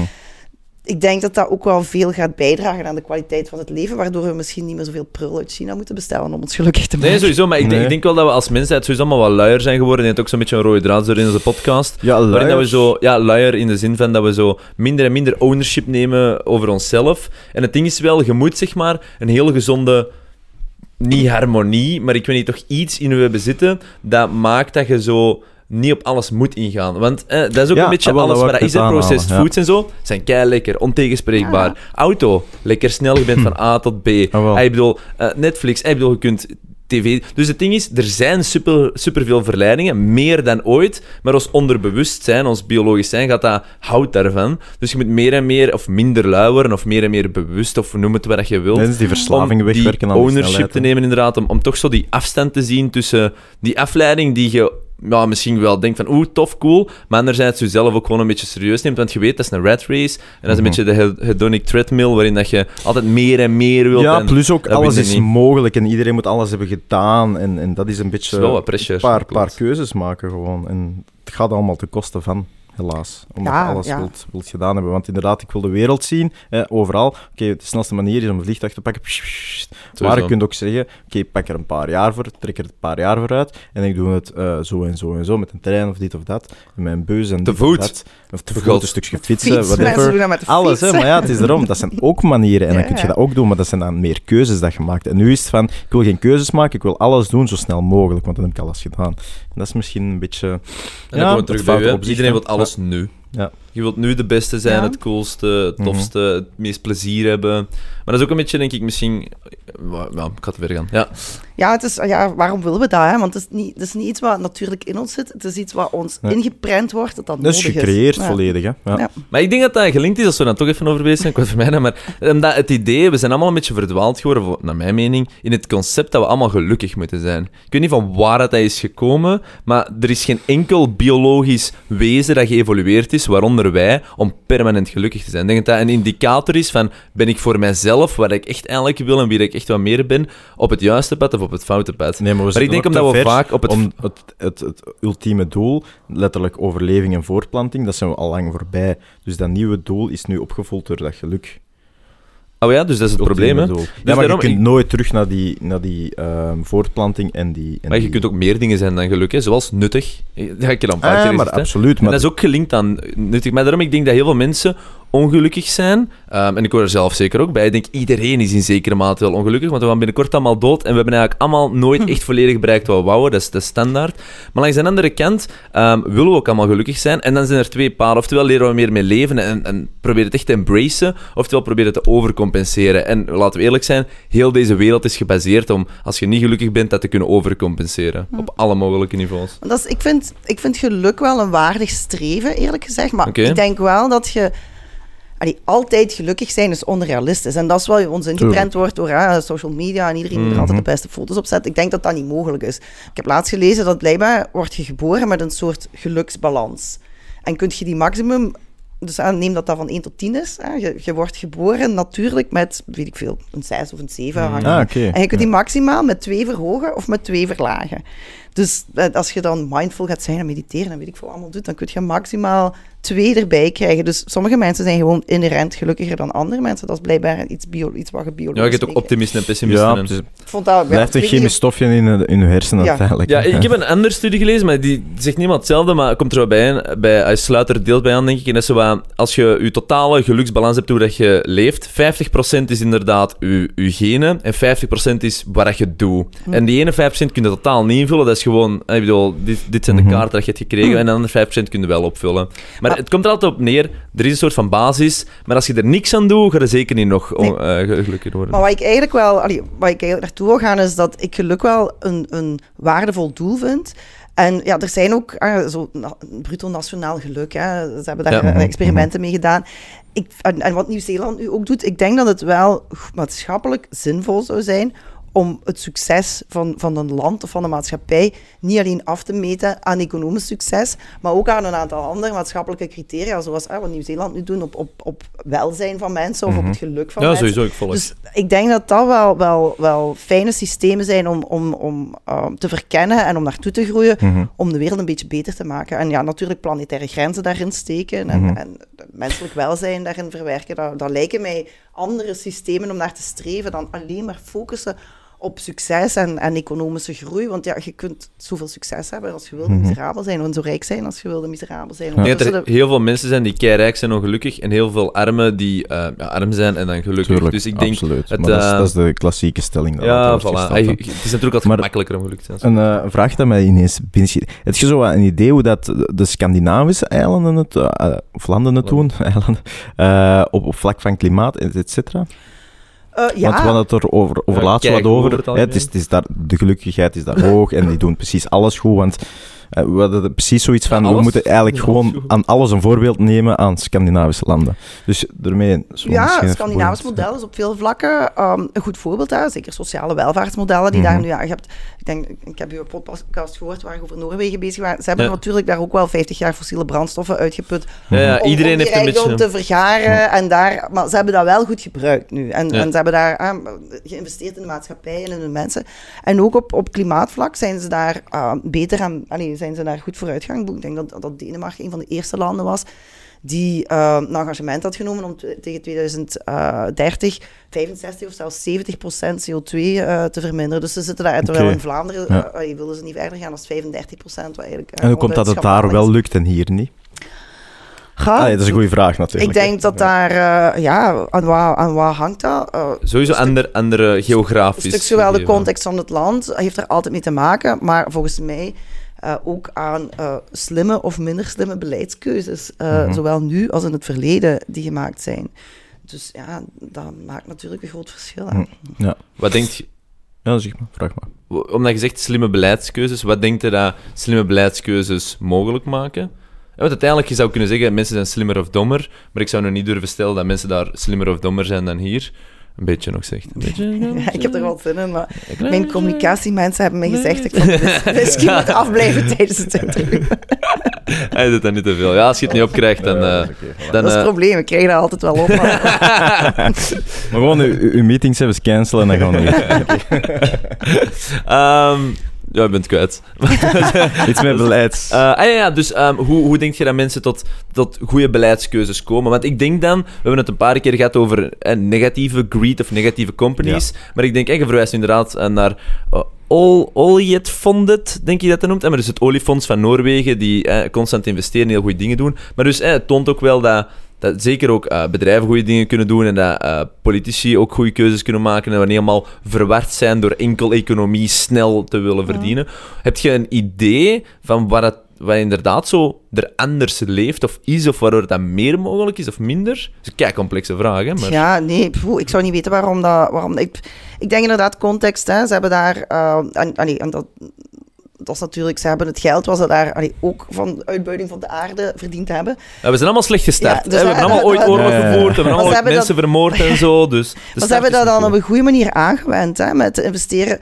Ik denk dat dat ook wel veel gaat bijdragen aan de kwaliteit van het leven, waardoor we misschien niet meer zoveel prul uit China moeten bestellen om ons gelukkig te maken. Nee, sowieso, maar ik, denk, ik denk wel dat we als mensheid sowieso allemaal wat luier zijn geworden. En het ook zo'n beetje een rode draad door in onze podcast. Ja, Waarin dat we zo, ja, luier in de zin van dat we zo minder en minder ownership nemen over onszelf. En het ding is wel, je moet zeg maar een heel gezonde, niet harmonie, maar ik weet niet, toch iets in je bezitten dat maakt dat je zo niet op alles moet ingaan. Want eh, dat is ook Ja, een beetje dat alles wat ik is. hè. net Processed ja. foods en zo zijn kei lekker, ontegenspreekbaar. Auto, lekker snel, je bent van A tot B. Ah. Ah, ik bedoel, eh, Netflix, ah, ik bedoel, je kunt tv... Dus het ding is, er zijn super, superveel verleidingen, meer dan ooit, maar ons onderbewustzijn, ons biologisch zijn, gaat dat, houdt daarvan. Dus je moet meer en meer, of minder lui worden, of meer en meer bewust, of noem het wat je wilt. Dat is die verslaving om wegwerken die aan ownership snelheid, te nemen, inderdaad, om, om toch zo die afstand te zien tussen die afleiding die je ja, misschien wel denkt van oeh, tof, cool, maar anderzijds jezelf ook gewoon een beetje serieus neemt, want je weet, dat is een rat race, en dat is een Mhm. beetje de he- hedonic treadmill, waarin dat je altijd meer en meer wilt. Ja, plus ook alles is niet. mogelijk en iedereen moet alles hebben gedaan. En, en dat is een beetje is wel wat pressure, een paar, paar keuzes maken gewoon. En het gaat allemaal ten koste van, helaas. Omdat Ja, alles ja. wilt, wilt gedaan hebben. Want inderdaad, ik wil de wereld zien, eh, overal. Oké, de snelste manier is om een vliegtuig te pakken. Maar Sowieso. je kunt ook zeggen, oké, ik pak er een paar jaar voor, trek er een paar jaar voor uit. En ik doe het eh, zo en zo en zo, met een trein of dit of dat. Met mijn beus en Te dit voet. of dat. Of te voet, een stukje Fiets, fietsen, whatever. doen dat met de Alles, hè, maar ja, het is erom. Dat zijn (laughs) ook manieren. En dan kun je dat ook doen, maar dat zijn dan meer keuzes dat je maakt. En nu is het van, ik wil geen keuzes maken, ik wil alles doen zo snel mogelijk, want dan heb ik alles gedaan. Dat is misschien een beetje... En Ja, dan komen we het terug bij foute u, hè. opzicht, Iedereen wil alles nu. Ja. Je wilt nu de beste zijn, Ja. het coolste, het Mhm. tofste, het meest plezier hebben. Maar dat is ook een beetje, denk ik, misschien... Ja, ik ga te ver gaan. Ja. Ja, het is, ja, waarom willen we dat? Hè? Want het is, niet, het is niet iets wat natuurlijk in ons zit. Het is iets wat ons Nee. ingeprent wordt, dat dat Dat is nodig gecreëerd Ja. volledig, hè. Ja. Ja. Maar ik denk dat dat gelinkt is, als we dan toch even over bezig zijn, ik word vermijden, maar omdat het idee, we zijn allemaal een beetje verdwaald geworden, voor- naar mijn mening, in het concept dat we allemaal gelukkig moeten zijn. Ik weet niet van waar dat is gekomen, maar er is geen enkel biologisch wezen dat geëvolueerd is, waaronder wij, om permanent gelukkig te zijn. Ik denk dat dat een indicator is van, ben ik voor mijzelf, waar ik echt eigenlijk wil en wie ik echt wat meer ben, op het juiste pad of op het foute pad. Nee, maar, we Maar ik denk omdat we vaak op het... Om het, het, het ultieme doel, letterlijk overleving en voortplanting, dat zijn we al lang voorbij. Dus dat nieuwe doel is nu opgevuld door dat geluk. Oh ja, dus dat is het probleem, hè? Ja, Dus maar daarom- je kunt nooit terug naar die, naar die ehm, voortplanting en die... En Maar je die- kunt ook meer dingen zijn dan geluk, hè? zoals nuttig. Dat heb ik je een paar Ah, maar absoluut. En Maar dat is ook gelinkt aan nuttig. Maar daarom ik denk dat heel veel mensen ongelukkig zijn. Ehm, en ik hoor er zelf zeker ook bij. Ik denk iedereen is in zekere mate wel ongelukkig, want we gaan binnenkort allemaal dood. En we hebben eigenlijk allemaal nooit echt volledig bereikt wat we wouden. Dat is de standaard. Maar langs de andere kant ehm, willen we ook allemaal gelukkig zijn. En dan zijn er twee paden. Oftewel leren we meer mee leven en, en proberen het echt te embracen. Oftewel proberen te overcompenseren. En laten we eerlijk zijn, heel deze wereld is gebaseerd om, als je niet gelukkig bent, dat te kunnen overcompenseren. Op alle mogelijke niveaus. Dat is, ik, vind, ik vind geluk wel een waardig streven, eerlijk gezegd. Maar ik denk wel dat je... allee, altijd gelukkig zijn is onrealistisch. En dat is wel ons ingeprent wordt door hè, social media en iedereen moet er altijd de beste foto's op zetten. Ik denk dat dat niet mogelijk is. Ik heb laatst gelezen dat blijkbaar wordt je geboren met een soort geluksbalans. En kun je die maximum... Dus neem dat dat van 1 tot 10 is. Hè. Je, je wordt geboren natuurlijk met, weet ik veel, een 6 of een 7. hangt Ah, er. oké. En je kunt die maximaal met twee verhogen of met twee verlagen. Dus eh, als je dan mindful gaat zijn en mediteren en weet ik veel allemaal doet, dan kun je maximaal twee erbij krijgen. Dus sommige mensen zijn gewoon inherent gelukkiger dan andere mensen. Dat is blijkbaar iets, bio, iets wat je biologisch Ja, je hebt ook optimisten en pessimisten. ja, en- Ik vond dat... blijft een chemisch niet stofje in, de- in je hersenen Ja. uiteindelijk. Ja, ik heb een andere studie gelezen, maar die zegt niet helemaal hetzelfde, maar komt er wel bij, bij hij sluit er deels bij aan, denk ik. En dat is zo wat, als je je totale geluksbalans hebt hoe dat je leeft, 50% is inderdaad je, je genen en 50% is wat je doet. En die ene 5% kun je totaal niet invullen, dat is gewoon, eh, ik bedoel, dit, dit zijn de Mhm. kaarten dat je hebt gekregen en de andere 5% kun je wel opvullen. Maar Maar- het komt er altijd op neer, er is een soort van basis, maar als je er niks aan doet, ga je zeker niet nog on- eh, gelukkiger worden. Maar wat ik eigenlijk wel, allee, waar ik eigenlijk naartoe wil gaan, is dat ik geluk wel een, een waardevol doel vind. En ja, er zijn ook ah, zo na- bruto nationaal geluk. Hè. Ze hebben daar Ja. eh, Mhm, experimenten mee gedaan. Ik, en, en wat Nieuw-Zeeland nu ook doet, ik denk dat het wel maatschappelijk zinvol zou zijn om het succes van, van een land of van een maatschappij niet alleen af te meten aan economisch succes, maar ook aan een aantal andere maatschappelijke criteria, zoals wat Nieuw-Zeeland nu doet op, op, op welzijn van mensen of op het geluk van ja, mensen. sowieso, ik volg. Dus ik denk dat dat wel, wel, wel fijne systemen zijn om, om, om uh, te verkennen en om naartoe te groeien, Mhm. om de wereld een beetje beter te maken. En ja, natuurlijk planetaire grenzen daarin steken en, Mhm. en menselijk welzijn daarin verwerken. Dat, dat lijken mij andere systemen om naar te streven dan alleen maar focussen op succes en, en economische groei. Want ja, je kunt zoveel succes hebben als je wilde Mhm. miserabel zijn, en zo rijk zijn als je wilde miserabel zijn. Dat Ondertussen er heel veel mensen zijn die keirijk zijn ongelukkig en heel veel armen die eh, ja, arm zijn en dan gelukkig. Tuurlijk, dus ik denk... absoluut. het, maar dat, is, eh, dat is de klassieke stelling. dat Ja, voilà. gesteld, Het is natuurlijk altijd Maar- gemakkelijker om gelukkig te zijn. Een eh, vraag dat mij ineens binnenschiet. Heb je zo wat een idee hoe dat de Scandinavische eilanden het, of landen het doen, (laughs) eilanden, eh, op, op vlak van klimaat, et cetera? Eh, ja, Want we hadden het er over, over Ja, laatst wat over. over het hè, het is, het is daar, de gelukkigheid is daar (laughs) hoog en die doen precies alles goed. Want we hadden er precies zoiets van, Ja, we moeten eigenlijk Ja, gewoon goed. aan alles een voorbeeld nemen aan Scandinavische landen. Dus daarmee... Ja, het Scandinavisch model is op veel vlakken ehm, een goed voorbeeld. Hè. Zeker sociale welvaartsmodellen die daar Mhm. nu... Ja, je hebt, ik, denk, ik heb uw podcast gehoord waar je over Noorwegen bezig waren. Ze hebben Ja. natuurlijk daar ook wel 50 jaar fossiele brandstoffen uitgeput Ja, ja, om, iedereen om heeft een beetje... te vergaren. En daar, maar ze hebben dat wel goed gebruikt nu. En, Ja. en ze hebben daar ah, geïnvesteerd in de maatschappij en in de mensen. En ook op, op klimaatvlak zijn ze daar ah, beter aan... Allee, zijn ze daar goed vooruitgang. Ik denk dat, dat Denemarken een van de eerste landen was die eh, een engagement had genomen om te- tegen 2030 65 of zelfs 70 procent CO2 eh, te verminderen. Dus ze zitten daar, terwijl in Vlaanderen Ja. eh, eh, willen ze niet verder gaan dan 35 procent. Wat eigenlijk, eh, En hoe komt dat het daar wel lukt en hier niet? Ga, Ah, ja, dat is een goede vraag natuurlijk. ik denk dat daar, eh, ja, aan wat, aan wat hangt dat? Eh, Sowieso ander, andere een geografisch. stuk zowel de context van het land heeft er altijd mee te maken, maar volgens mij eh, ook aan eh, slimme of minder slimme beleidskeuzes, eh, Mhm. zowel nu als in het verleden, die gemaakt zijn. Dus ja, dat maakt natuurlijk een groot verschil. hè. Mhm. Wat denkt je... Ja, zeg maar, vraag maar. Omdat je zegt slimme beleidskeuzes, wat denkt je dat slimme beleidskeuzes mogelijk maken? Ja, want uiteindelijk, je zou kunnen zeggen, mensen zijn slimmer of dommer, maar ik zou nog niet durven stellen dat mensen daar slimmer of dommer zijn dan hier. Een beetje nog zegt. Een beetje, Ja, ik heb er wel zin in, maar mijn communicatiemensen hebben mij gezegd ik van wis- whisky moet afblijven tijdens het interview. (laughs) Hij doet dat niet te veel. Ja, als je het niet opkrijgt, dan... eh, dan Dat is het eh, probleem, ik krijg dat altijd wel op. Maar... (laughs) Maar gewoon uw, uw meetings even cancelen en dan gaan we weer. (laughs) Ehm, Ja, je bent kwijt. (laughs) Iets met beleid. Eh, ah, ja, ja, dus ehm, hoe, hoe denk je dat mensen tot, tot goede beleidskeuzes komen? Want ik denk dan, we hebben het een paar keer gehad over eh, negatieve greed of negatieve companies, maar ik denk, eh, je verwijst inderdaad eh, naar uh, All, Oljet denk je dat dat noemt? Eh, maar dus het oliefonds van Noorwegen, die eh, constant investeren en heel goede dingen doen. Maar dus eh, het toont ook wel dat, dat zeker ook eh, bedrijven goede dingen kunnen doen en dat eh, politici ook goede keuzes kunnen maken en we niet allemaal verward zijn door enkel economie snel te willen verdienen. Heb je een idee van wat, het, wat inderdaad zo er anders leeft of is, of waardoor dat meer mogelijk is of minder? Dat is een kei complexe vraag, hè? Maar... Ja, nee, poeh, ik zou niet weten waarom dat... Waarom, ik, ik denk inderdaad context, hè. Ze hebben daar... en, en dat, dat is natuurlijk... Ze hebben het geld wat ze daar allee, ook van de uitbuiting van de aarde verdiend hebben. Ja, we zijn allemaal slecht gestart. Ja, dus we hebben allemaal ooit (laughs) oorlog gevoerd, we hebben allemaal ooit mensen vermoord en zo, dus... (laughs) Maar ze hebben dat dan op een goede manier aangewend, hè, met te investeren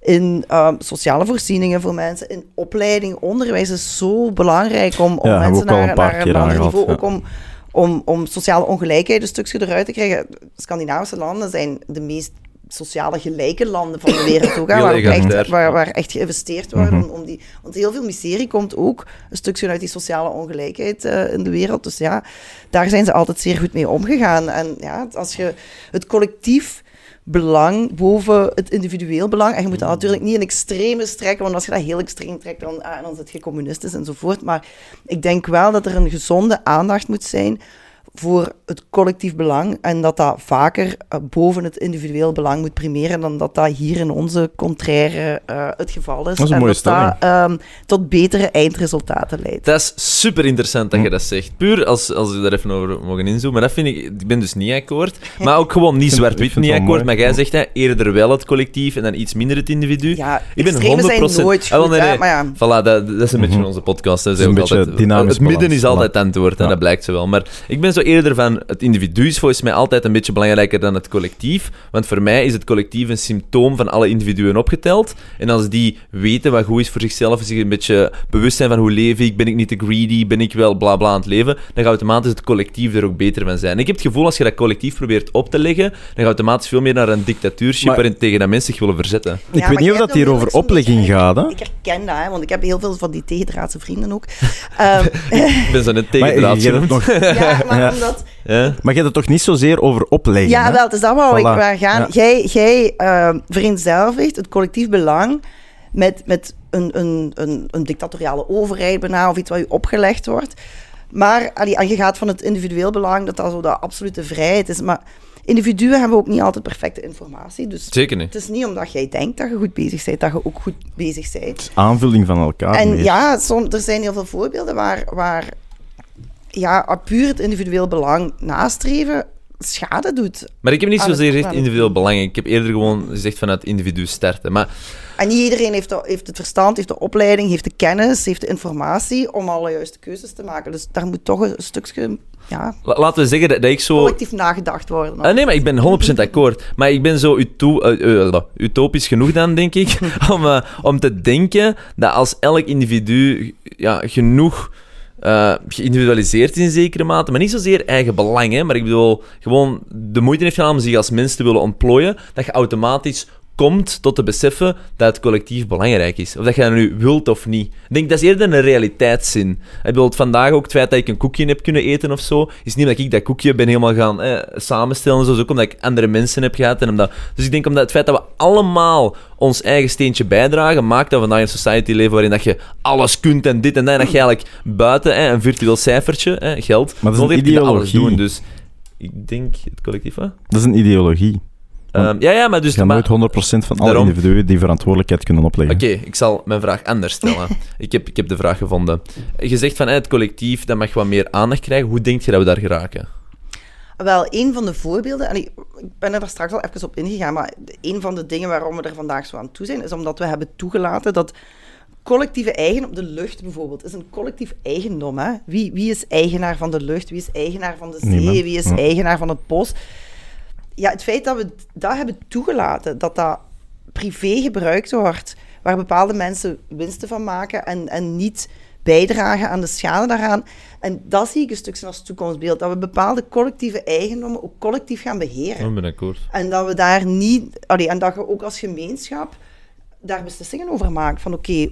in ehm, sociale voorzieningen voor mensen, in opleiding, onderwijs is zo belangrijk om, om Ja, mensen ook al naar, een naar ander niveau, ja. ook om, om, om sociale ongelijkheid een stukje eruit te krijgen. Scandinavische landen zijn de meest sociale gelijke landen van de wereld ook, hè, Heel waar, ook echt, waar, waar echt geïnvesteerd wordt. Mhm. om, om die, want heel veel miserie komt ook een stukje uit die sociale ongelijkheid eh, in de wereld. Dus ja, daar zijn ze altijd zeer goed mee omgegaan. En ja, als je het collectief belang boven het individueel belang. En je moet dat natuurlijk niet in extreme strekken, want als je dat heel extreem trekt, dan, ah, dan zit je communistisch enzovoort. Maar ik denk wel dat er een gezonde aandacht moet zijn voor het collectief belang en dat dat vaker eh, boven het individueel belang moet primeren dan dat dat hier in onze contraire eh, het geval is. Dat is een en mooie dat dat ehm, tot betere eindresultaten leidt. Dat is super interessant dat je dat zegt. Puur als, als we daar even over mogen inzoomen. Maar dat vind ik, ik ben dus niet akkoord. (laughs) Maar ook gewoon niet zwart-wit niet akkoord. mooi. Maar jij zegt hè, eerder wel het collectief en dan iets minder het individu. Ja, ik ben 100%. extremen zijn nooit Ah, goed, nee, hè, nee. maar ja. Voilà, dat, dat is een beetje Mhm. onze podcast. Hè. Zij is een altijd, dynamisch het midden is altijd antwoord en Ja. dat blijkt zo wel. Maar ik ben zo eerder van het individu is volgens mij altijd een beetje belangrijker dan het collectief. Want voor mij is het collectief een symptoom van alle individuen opgeteld. En als die weten wat goed is voor zichzelf, zich een beetje bewust zijn van hoe leef ik, ben ik niet te greedy, ben ik wel bla bla aan het leven, dan gaat automatisch het collectief er ook beter van zijn. En ik heb het gevoel als je dat collectief probeert op te leggen, dan ga je automatisch veel meer naar een dictatuurschip Maar- waarin tegen dat mensen zich willen verzetten. Ik weet niet of dat hier over oplegging gaat, hè? Ik herken dat, hè, want ik heb heel veel van die tegendraadse vrienden ook. Ehm, (laughs) Ik ben zo net Maar tegen draad jij hebt genoemd. nog- (laughs) ja, maar Ja. omdat... Ja? Maar je hebt het toch niet zozeer over opleggen, Ja, hè? wel, het is dat waar ik waar gaan. Ja. Jij, jij ehm, vereenzelvigt het collectief belang met, met een, een, een, een dictatoriale overheid bijna, of iets wat je opgelegd wordt. Maar allee, en je gaat van het individueel belang, dat dat zo de absolute vrijheid is. Maar individuen hebben ook niet altijd perfecte informatie. Dus Zeker niet. het is niet omdat jij denkt dat je goed bezig bent, dat je ook goed bezig bent. Het is aanvulling van elkaar. En meer. ja, som, er zijn heel veel voorbeelden waar, waar ja, puur het individueel belang nastreven schade doet. Maar ik heb niet zozeer gezegd individueel belang. Ik heb eerder gewoon gezegd van het individu starten. Maar En niet iedereen heeft, de- heeft het verstand, heeft de opleiding, heeft de kennis, heeft de informatie om alle juiste keuzes te maken. Dus daar moet toch een stukje ja, la- laten we zeggen dat, dat ik zo... collectief nagedacht worden. Ah, nee, maar ik ben 100% akkoord. Maar ik ben zo uto eh, eh, utopisch genoeg dan, denk ik, (laughs) om, eh, om te denken dat als elk individu ja, genoeg eh, geïndividualiseerd is in zekere mate, maar niet zozeer eigen belang, maar ik bedoel, gewoon de moeite heeft gedaan om zich als mens te willen ontplooien, dat je automatisch komt tot te beseffen dat het collectief belangrijk is. Of dat je dat nu wilt of niet. Ik denk, dat is eerder een realiteitszin. Ik bedoel, vandaag ook het feit dat ik een koekje heb kunnen eten of zo, is niet dat ik dat koekje ben helemaal gaan eh, samenstellen en zo, is ook omdat ik andere mensen heb gehad. En omdat, dus ik denk omdat het feit dat we allemaal ons eigen steentje bijdragen, maakt dat we vandaag een society leven waarin dat je alles kunt en dit en dat, en dat je eigenlijk buiten eh, een virtueel cijfertje, eh, geld, Maar dat is een je alles ideologie. doen. Dus ik denk, het collectief, hè? Dat is een ideologie. Ehm, ja, ja, maar dus... Je nooit 100% van alle Daarom- individuen die verantwoordelijkheid kunnen opleggen. Oké, ik zal mijn vraag anders stellen. (laughs) ik, heb, ik heb de vraag gevonden. Je zegt van het collectief, dat mag wat meer aandacht krijgen. Hoe denk je dat we daar geraken? Wel, een van de voorbeelden, en ik, ik ben er daar straks al even op ingegaan, maar een van de dingen waarom we er vandaag zo aan toe zijn, is omdat we hebben toegelaten dat collectieve eigendom, de lucht bijvoorbeeld, is een collectief eigendom. Hè? Wie, wie is eigenaar van de lucht? Wie is eigenaar van de zee? Niemand. Wie is Ja. eigenaar van het bos? Ja, het feit dat we dat hebben toegelaten, dat dat privé gebruikt wordt, waar bepaalde mensen winsten van maken en, en niet bijdragen aan de schade daaraan. En dat zie ik een stukje als toekomstbeeld, dat we bepaalde collectieve eigendommen ook collectief gaan beheren. Ik ben akkoord. En dat we daar niet, allee, en dat je ook als gemeenschap daar beslissingen over maakt. Van oké,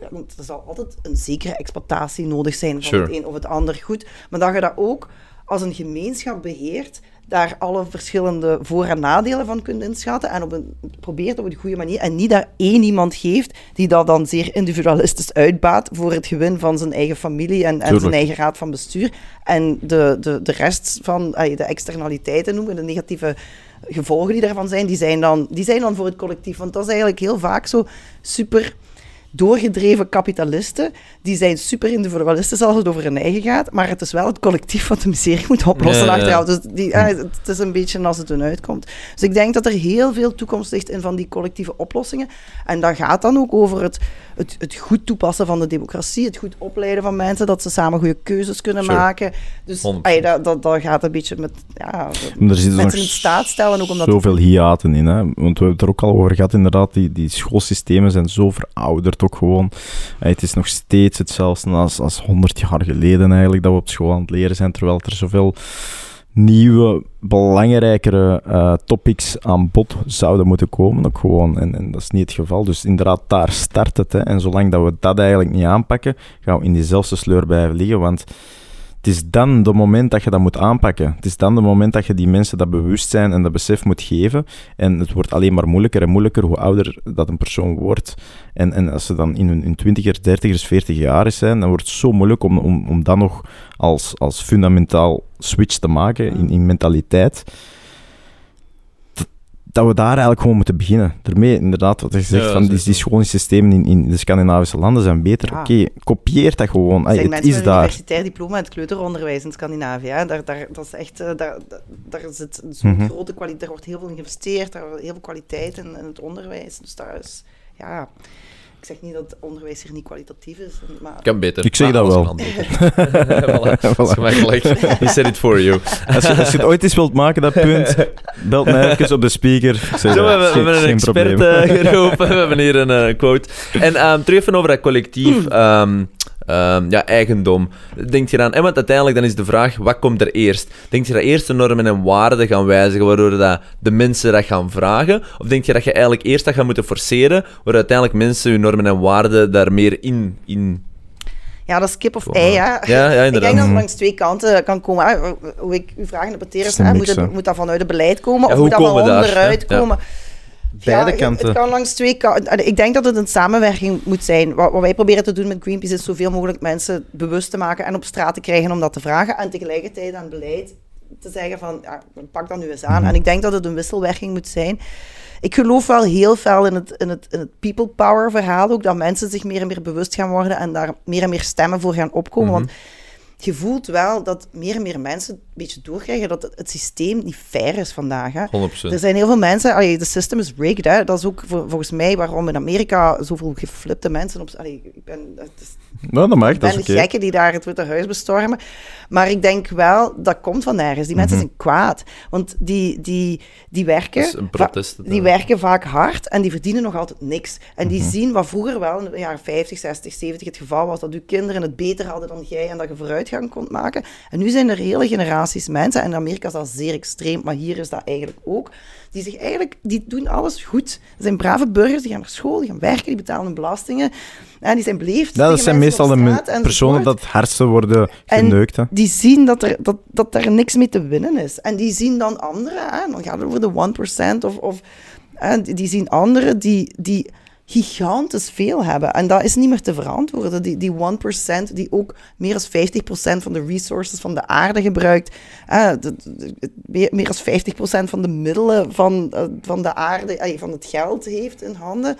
ja, want er zal altijd een zekere exploitatie nodig zijn van Sure. het een of het ander goed. Maar dat je dat ook als een gemeenschap beheert, daar alle verschillende voor- en nadelen van kunt inschatten en op een, probeert op een goede manier. En niet dat één iemand geeft die dat dan zeer individualistisch uitbaat voor het gewin van zijn eigen familie en, en zijn eigen raad van bestuur. En de, de, de rest van de externaliteiten noemen, de negatieve gevolgen die daarvan zijn, die zijn, dan, die zijn dan voor het collectief. Want dat is eigenlijk heel vaak zo super doorgedreven kapitalisten, die zijn super individualistisch als het over hun eigen gaat, maar het is wel het collectief wat de miserie moet oplossen Ja, ja. achteraf. Dus die, ja, het is een beetje als het hun uitkomt. Dus ik denk dat er heel veel toekomst ligt in van die collectieve oplossingen. En dat gaat dan ook over het, het, het goed toepassen van de democratie, het goed opleiden van mensen, dat ze samen goede keuzes kunnen Sure. maken. Dus 100%. ay, dat, dat, dat gaat een beetje met ja, er mensen in staat stellen ook om dat te zoveel hiaten in. Hè? Want we hebben het er ook al over gehad, inderdaad. Die, die schoolsystemen zijn zo verouderd ook gewoon. Het is nog steeds hetzelfde als, als 100 jaar geleden eigenlijk dat we op school aan het leren zijn. Terwijl er zoveel nieuwe, belangrijkere eh, topics aan bod zouden moeten komen. Ook gewoon. En, en dat is niet het geval. Dus inderdaad, daar start het. Hè. En zolang dat we dat eigenlijk niet aanpakken, gaan we in diezelfde sleur blijven liggen. Want het is dan de moment dat je dat moet aanpakken. Het is dan de moment dat je die mensen dat bewustzijn en dat besef moet geven. En het wordt alleen maar moeilijker en moeilijker hoe ouder dat een persoon wordt. En, en als ze dan in hun, 20ers, 30ers, 40 jaar zijn, dan wordt het zo moeilijk om, om, om dat nog als, als fundamentaal switch te maken in, in mentaliteit. Dat- we daar eigenlijk gewoon moeten beginnen. Daarmee, inderdaad, wat je zegt, Ja, van die, die schoolsystemen in, in de Scandinavische landen zijn beter. Ja. Oké, kopieer dat gewoon. Ay, het is met een daar. universitair diploma in het kleuteronderwijs in Scandinavië. hè. Daar, daar, dat is echt, eh, daar, daar, daar zit zo'n Mhm. grote kwaliteit, er wordt heel veel geïnvesteerd, er wordt heel veel kwaliteit in, in het onderwijs. Dus daar is, ja, ik zeg niet dat het onderwijs hier niet kwalitatief is, maar Kan beter. Ik zeg Maar dat wel. (laughs) (laughs) voilà. Dat is gemakkelijk. He said it for you. Als je, als je het ooit eens wilt maken, dat punt, belt mij even op de speaker. Zo, we hebben, we hebben een geen expert eh, geroepen. We hebben hier een eh, quote. En ehm, terug even over dat collectief (clears throat) ehm, ehm, ja, eigendom. Denk je dan, en want uiteindelijk dan is de vraag, wat komt er eerst? Denk je dat eerst de normen en waarden gaan wijzigen, waardoor dat de mensen dat gaan vragen? Of denk je dat je eigenlijk eerst dat gaat moeten forceren, waar uiteindelijk mensen hun normen en waarden daar meer in... in ja, dat is kip of ei. Hè. Ja, ja, ik denk dat het Mhm. langs twee kanten kan komen. hè. Hoe ik uw vraag interpreteer Het is, is een hè, mix, moet, het- moet dat vanuit het beleid komen Ja, of hoe moet dat van onderuit komen? Beide ja, kanten. Het kan langs twee kanten. Ik denk dat het een samenwerking moet zijn. Wat, wat wij proberen te doen met Greenpeace is zoveel mogelijk mensen bewust te maken en op straat te krijgen om dat te vragen. En tegelijkertijd aan beleid te zeggen van, ja, pak dat nu eens aan. Mhm. En ik denk dat het een wisselwerking moet zijn. Ik geloof wel heel fel in het, in, het, in het people power verhaal ook, dat mensen zich meer en meer bewust gaan worden en daar meer en meer stemmen voor gaan opkomen. Mhm. Want je voelt wel dat meer en meer mensen een beetje doorkrijgen dat het, het systeem niet fair is vandaag. Hè. 100%. Er zijn heel veel mensen, allee, de system is rigged. Hè. Dat is ook vol- volgens mij waarom in Amerika zoveel geflipte mensen op. Allee, ik ben, het is, Nou, dat mag, ik dat is de oké. gekken die daar het Witte Huis bestormen. Maar ik denk wel, dat komt van nergens. Die mensen Mhm. zijn kwaad. Want die, die, die werken... Protest. die werken vaak hard en die verdienen nog altijd niks. En die Mhm. zien wat vroeger wel in de jaren 50, 60, 70 het geval was, dat uw kinderen het beter hadden dan jij en dat je vooruitgang kon maken. En nu zijn er hele generaties mensen, en in Amerika is dat zeer extreem, maar hier is dat eigenlijk ook, die zich eigenlijk, die doen alles goed. Dat zijn brave burgers, die gaan naar school, die gaan werken, die betalen hun belastingen. En die zijn beleefd. Ja, dat zijn meestal de personen dat het hardste worden En geneukt. hè. Die zien dat er, dat, dat er niks mee te winnen is. En die zien dan anderen, hè, dan gaat het over de 1% of, of die, die zien anderen die, die gigantisch veel hebben. En dat is niet meer te verantwoorden. Die, die 1% die ook meer dan 50% van de resources van de aarde gebruikt. meer, meer dan 50% van de middelen van, eh, van de aarde, eh, van het geld heeft in handen.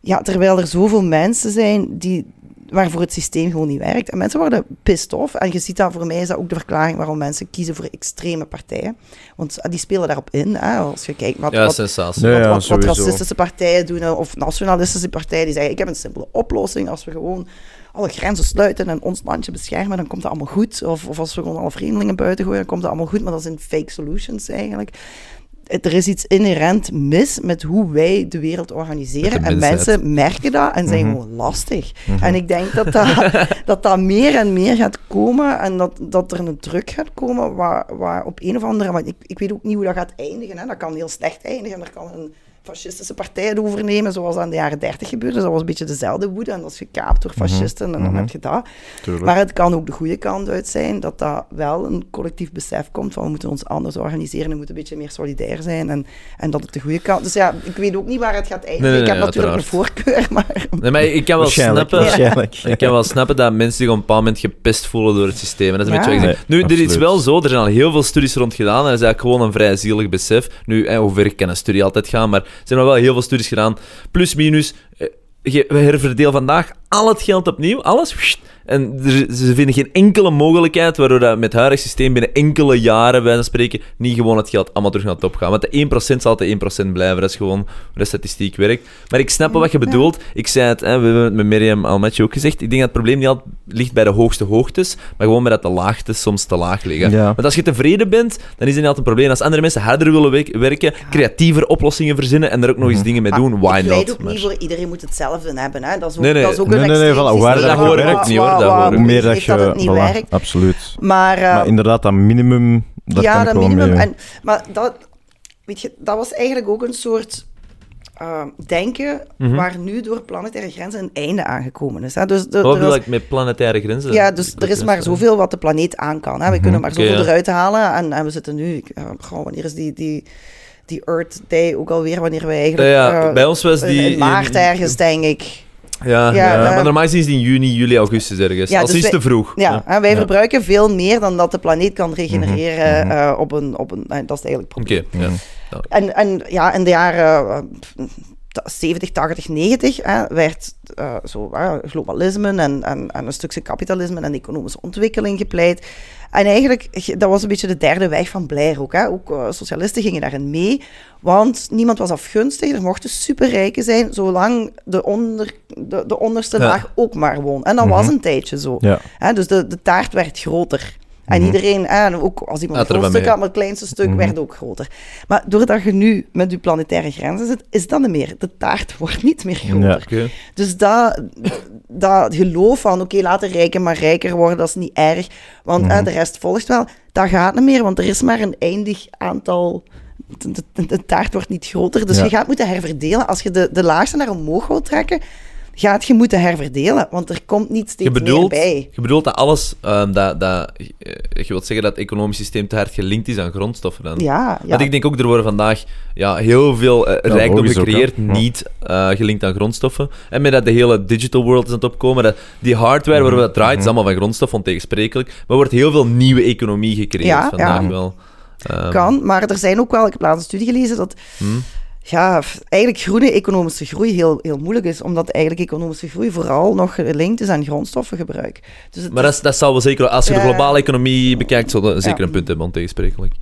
Ja, terwijl er zoveel mensen zijn die, waarvoor het systeem gewoon niet werkt. En mensen worden pissed off. En je ziet dat, voor mij is dat ook de verklaring waarom mensen kiezen voor extreme partijen. Want eh, die spelen daarop in. Hè. Als je kijkt wat, Ja, wat, wat, ja, wat, wat sowieso. racistische partijen doen, eh, of nationalistische partijen, die zeggen, ik heb een simpele oplossing. Als we gewoon alle grenzen sluiten en ons landje beschermen, dan komt dat allemaal goed. Of, of als we gewoon alle vreemdelingen buiten gooien, dan komt dat allemaal goed. Maar dat zijn fake solutions eigenlijk. Er is iets inherent mis met hoe wij de wereld organiseren. De En mensen merken dat en zijn Mhm. gewoon lastig. En ik denk dat dat, (laughs) dat dat meer en meer gaat komen en dat, dat er een druk gaat komen waar, waar op een of andere manier... Ik, ik weet ook niet hoe dat gaat eindigen. Hè. Dat kan heel slecht eindigen. Er kan een fascistische partijen overnemen, zoals aan de jaren 30 gebeurde. Dus dat was een beetje dezelfde woede. En dat is gekaapt door fascisten en dan mhm. heb je dat. Tuurlijk. Maar het kan ook de goede kant uit zijn, dat dat wel een collectief besef komt van we moeten ons anders organiseren, we moeten een beetje meer solidair zijn en, en dat het de goede kant... Dus ja, ik weet ook niet waar het gaat eindigen. Nee, nee, ik heb natuurlijk een voorkeur, (laughs) maar... Nee, maar ik kan wel snappen... (laughs) Ik kan wel snappen dat mensen zich op een bepaald moment gepest voelen door het systeem. En dat is een Ja. beetje wat ik zeg. Nee, Nu, er is absoluut. wel zo, er zijn al heel veel studies rond gedaan. En dat is eigenlijk gewoon een vrij zielig besef. Nu, hoe ver kan een studie altijd gaan, maar zijn al wel heel veel studies gedaan. Plus, minus, eh, we herverdelen vandaag al het geld opnieuw, alles. En er, ze vinden geen enkele mogelijkheid waardoor dat met het huidig systeem binnen enkele jaren, van spreken, niet gewoon het geld allemaal terug naar de top gaat. Want de 1% zal de 1% blijven. Dat is gewoon hoe de statistiek werkt. Maar ik snap wel wat je bedoelt. Ik zei het, hè, we hebben het met Miriam Almatje ook gezegd. Ik denk dat het probleem niet altijd ligt bij de hoogste hoogtes, maar gewoon bij dat de laagtes soms te laag liggen. Ja. Want als je tevreden bent, dan is dat niet altijd een probleem. Als andere mensen harder willen we- werken, creatiever oplossingen verzinnen en er ook nog eens dingen mee doen, why ik not? ook Maar- niet voor iedereen moet hetzelfde hebben. Hè. Dat is ook, Nee, nee. dat is ook Nee, een nee, nee, extreem voilà, waar dat hoor ik ook niet, hoor, waar- dat waar Hoe meer dat je... dat het niet voilà, werkt. absoluut. Maar, eh, maar inderdaad, dat minimum, daar ja, kan dat minimum. mee... En, maar dat, weet je, dat was eigenlijk ook een soort eh, denken Mhm. waar nu door planetaire grenzen een einde aangekomen is. Hè. Dus de, Wat er bedoel ik met planetaire grenzen? ja, dus er is maar zoveel wat de planeet aan kan. Hè. We kunnen maar Oké, zoveel ja. eruit halen. En, en we zitten nu... ik- goh, wanneer is die, die, die Earth Day ook alweer? Wanneer we eigenlijk... Ja, ja, bij ons was die... in maart ergens, denk ik. Ja, Ja, ja, maar normaal is die in juni, juli, augustus ergens. Ja, Als dus is te vroeg. Ja, wij verbruiken veel meer dan dat de planeet kan regenereren Mhm, eh, op een... Op een dat is eigenlijk het Oké, probleem. ja. En, en ja, in de jaren eh, 70, 80, 90 hè, werd eh, zo, eh, globalisme en, en, en een stukje kapitalisme en economische ontwikkeling gepleit. En eigenlijk, ge- dat was een beetje de derde weg van Blair ook. Hè. Ook eh, socialisten gingen daarin mee, want niemand was afgunstig. Er mochten superrijken zijn, zolang de, onder, de, de onderste Ja. laag ook maar won. En dat was een tijdje zo. Ja. Hè, dus de, de taart werd groter. En Mhm. iedereen, hè, en ook als iemand een groot stuk had, maar het kleinste stuk Mhm. werd ook groter. Maar doordat je nu met je planetaire grenzen zit, is dat niet meer. De taart wordt niet meer groter. Ja. Dus dat, dat geloof van, oké, laat de rijken maar rijker worden, dat is niet erg, want Mhm. de rest volgt wel, dat gaat niet meer, want er is maar een eindig aantal... De, de- de taart wordt niet groter, dus Ja. je gaat moeten herverdelen. Als je de, de laagste naar omhoog wilt trekken, gaat je moeten herverdelen, want er komt niet steeds Je bedoelt, meer bij. je bedoelt dat alles, ehm, dat, dat, eh, je wilt zeggen dat het economisch systeem te hard gelinkt is aan grondstoffen dan? Ja, ja. Want ik denk ook, er worden vandaag ja, heel veel eh, rijkdom ook, gecreëerd, niet eh, gelinkt aan grondstoffen. En met dat de hele digital world is aan het opkomen, dat die hardware Mhm. waar we dat draait, is allemaal van grondstof, ontegensprekelijk. Maar er wordt heel veel nieuwe economie gecreëerd Ja, vandaag ja. wel. Ehm, kan, maar er zijn ook wel, ik heb laatst een studie gelezen, dat Hmm. Ja, eigenlijk groene economische groei heel, heel moeilijk is, omdat eigenlijk economische groei vooral nog gelinkt is aan grondstoffengebruik. Dus, Maar dat, is- dat zal wel zeker, als je de globale economie bekijkt, zal dat zeker Ja. een punt hebben, ontegensprekelijk.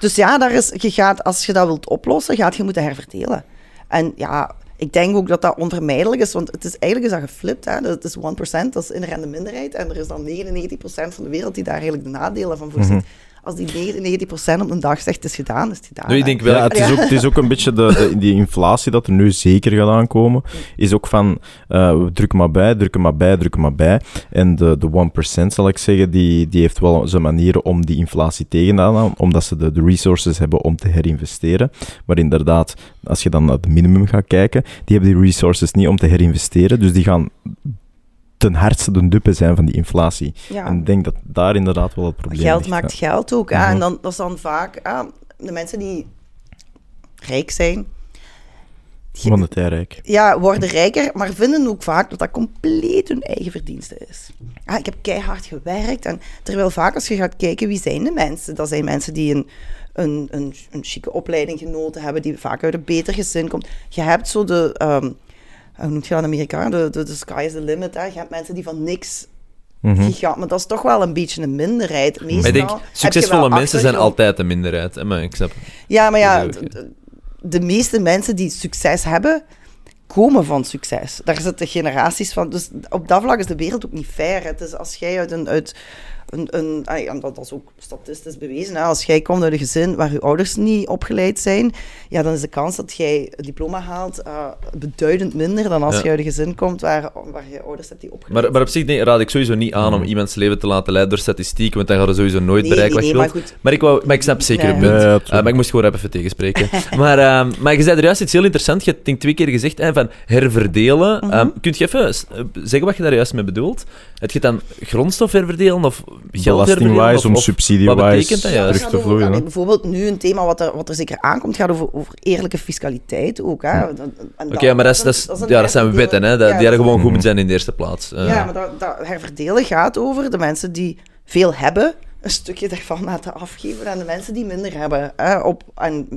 dus ja, daar is, je gaat, als je dat wilt oplossen, gaat je moeten herverdelen. En ja, ik denk ook dat dat onvermijdelijk is, want het is, eigenlijk is dat geflipt. Hè? Dat is 1%, dat is inherente minderheid. En er is dan 99% van de wereld die daar eigenlijk de nadelen van voorziet. Als die 99% op een dag zegt, het is gedaan, is het gedaan. Nu, ik denk wel... Ja, het is, ook, het is ook een beetje de, de- die inflatie dat er nu zeker gaat aankomen. Is ook van eh, we drukken maar bij, drukken maar bij, drukken maar bij. En de, de 1% zal ik zeggen, die, die heeft wel zijn manieren om die inflatie tegen te gaan, omdat ze de, de resources hebben om te herinvesteren. Maar inderdaad, als je dan naar het minimum gaat kijken, die hebben die resources niet om te herinvesteren. Dus die gaan ten hardste de dupe zijn van die inflatie. Ja. En ik denk dat daar inderdaad wel het probleem Geld ligt, maakt ja. geld ook. Hè? Mhm. En dan, dat is dan vaak ah, de mensen die rijk zijn, die- Monetair rijk. ja, worden rijker, maar vinden ook vaak dat dat compleet hun eigen verdienste is. Ah, ik heb keihard gewerkt. En terwijl vaak als je gaat kijken, wie zijn de mensen? Dat zijn mensen die een, een, een, een chique opleiding genoten hebben, die vaak uit een beter gezin komt. Je hebt zo de, ehm, hoe noemt je dat in Amerika? De, de, de sky is the limit. Hè? Je hebt mensen die van niks gigant, maar dat is toch wel een beetje een minderheid. Meestal Maar ik denk, succesvolle mensen zijn altijd de minderheid. Hè, maar ik snap. Ja, maar ja, de meeste mensen die succes hebben, komen van succes. Daar zitten generaties van. Dus op dat vlak is de wereld ook niet fair. Het is als jij uit een, uit, een, een, ah, ja, dat, is ook statistisch bewezen. Hè. Als jij komt uit een gezin waar je ouders niet opgeleid zijn, ja, dan is de kans dat jij een diploma haalt eh, beduidend minder dan als Ja. je uit een gezin komt waar, waar je ouders hebt die opgeleid Maar, maar op zich denk- raad ik sowieso niet aan om Mhm. iemands leven te laten leiden door statistieken, want dan gaat er sowieso nooit Nee, bereiken nee, wat je maar wilt. goed. Maar ik, wou, maar ik snap zeker Nee. het punt. Eh, maar ik moest gewoon even tegenspreken. (laughs) maar, ehm, maar je zei er juist iets heel interessants. Je hebt twee keer gezegd hè, van herverdelen. Ehm, kunt je even eh, zeggen wat je daar juist mee bedoelt? Het je dan grondstof herverdelen of Belastingwijs, om subsidiewijs terug te vloeien. bijvoorbeeld nu een thema wat er, wat er zeker aankomt, gaat over, over eerlijke fiscaliteit ook. hè. Oké, dat- maar dat, is, dat, is, dat is een ja, dat zijn wetten, hè, herverdelen. dat, Ja, die er gewoon goed moeten zijn in de eerste plaats. Eh, Ja, maar dat, dat herverdelen gaat over de mensen die veel hebben, een stukje daarvan laten afgeven aan de mensen die minder hebben. Hè, op, en,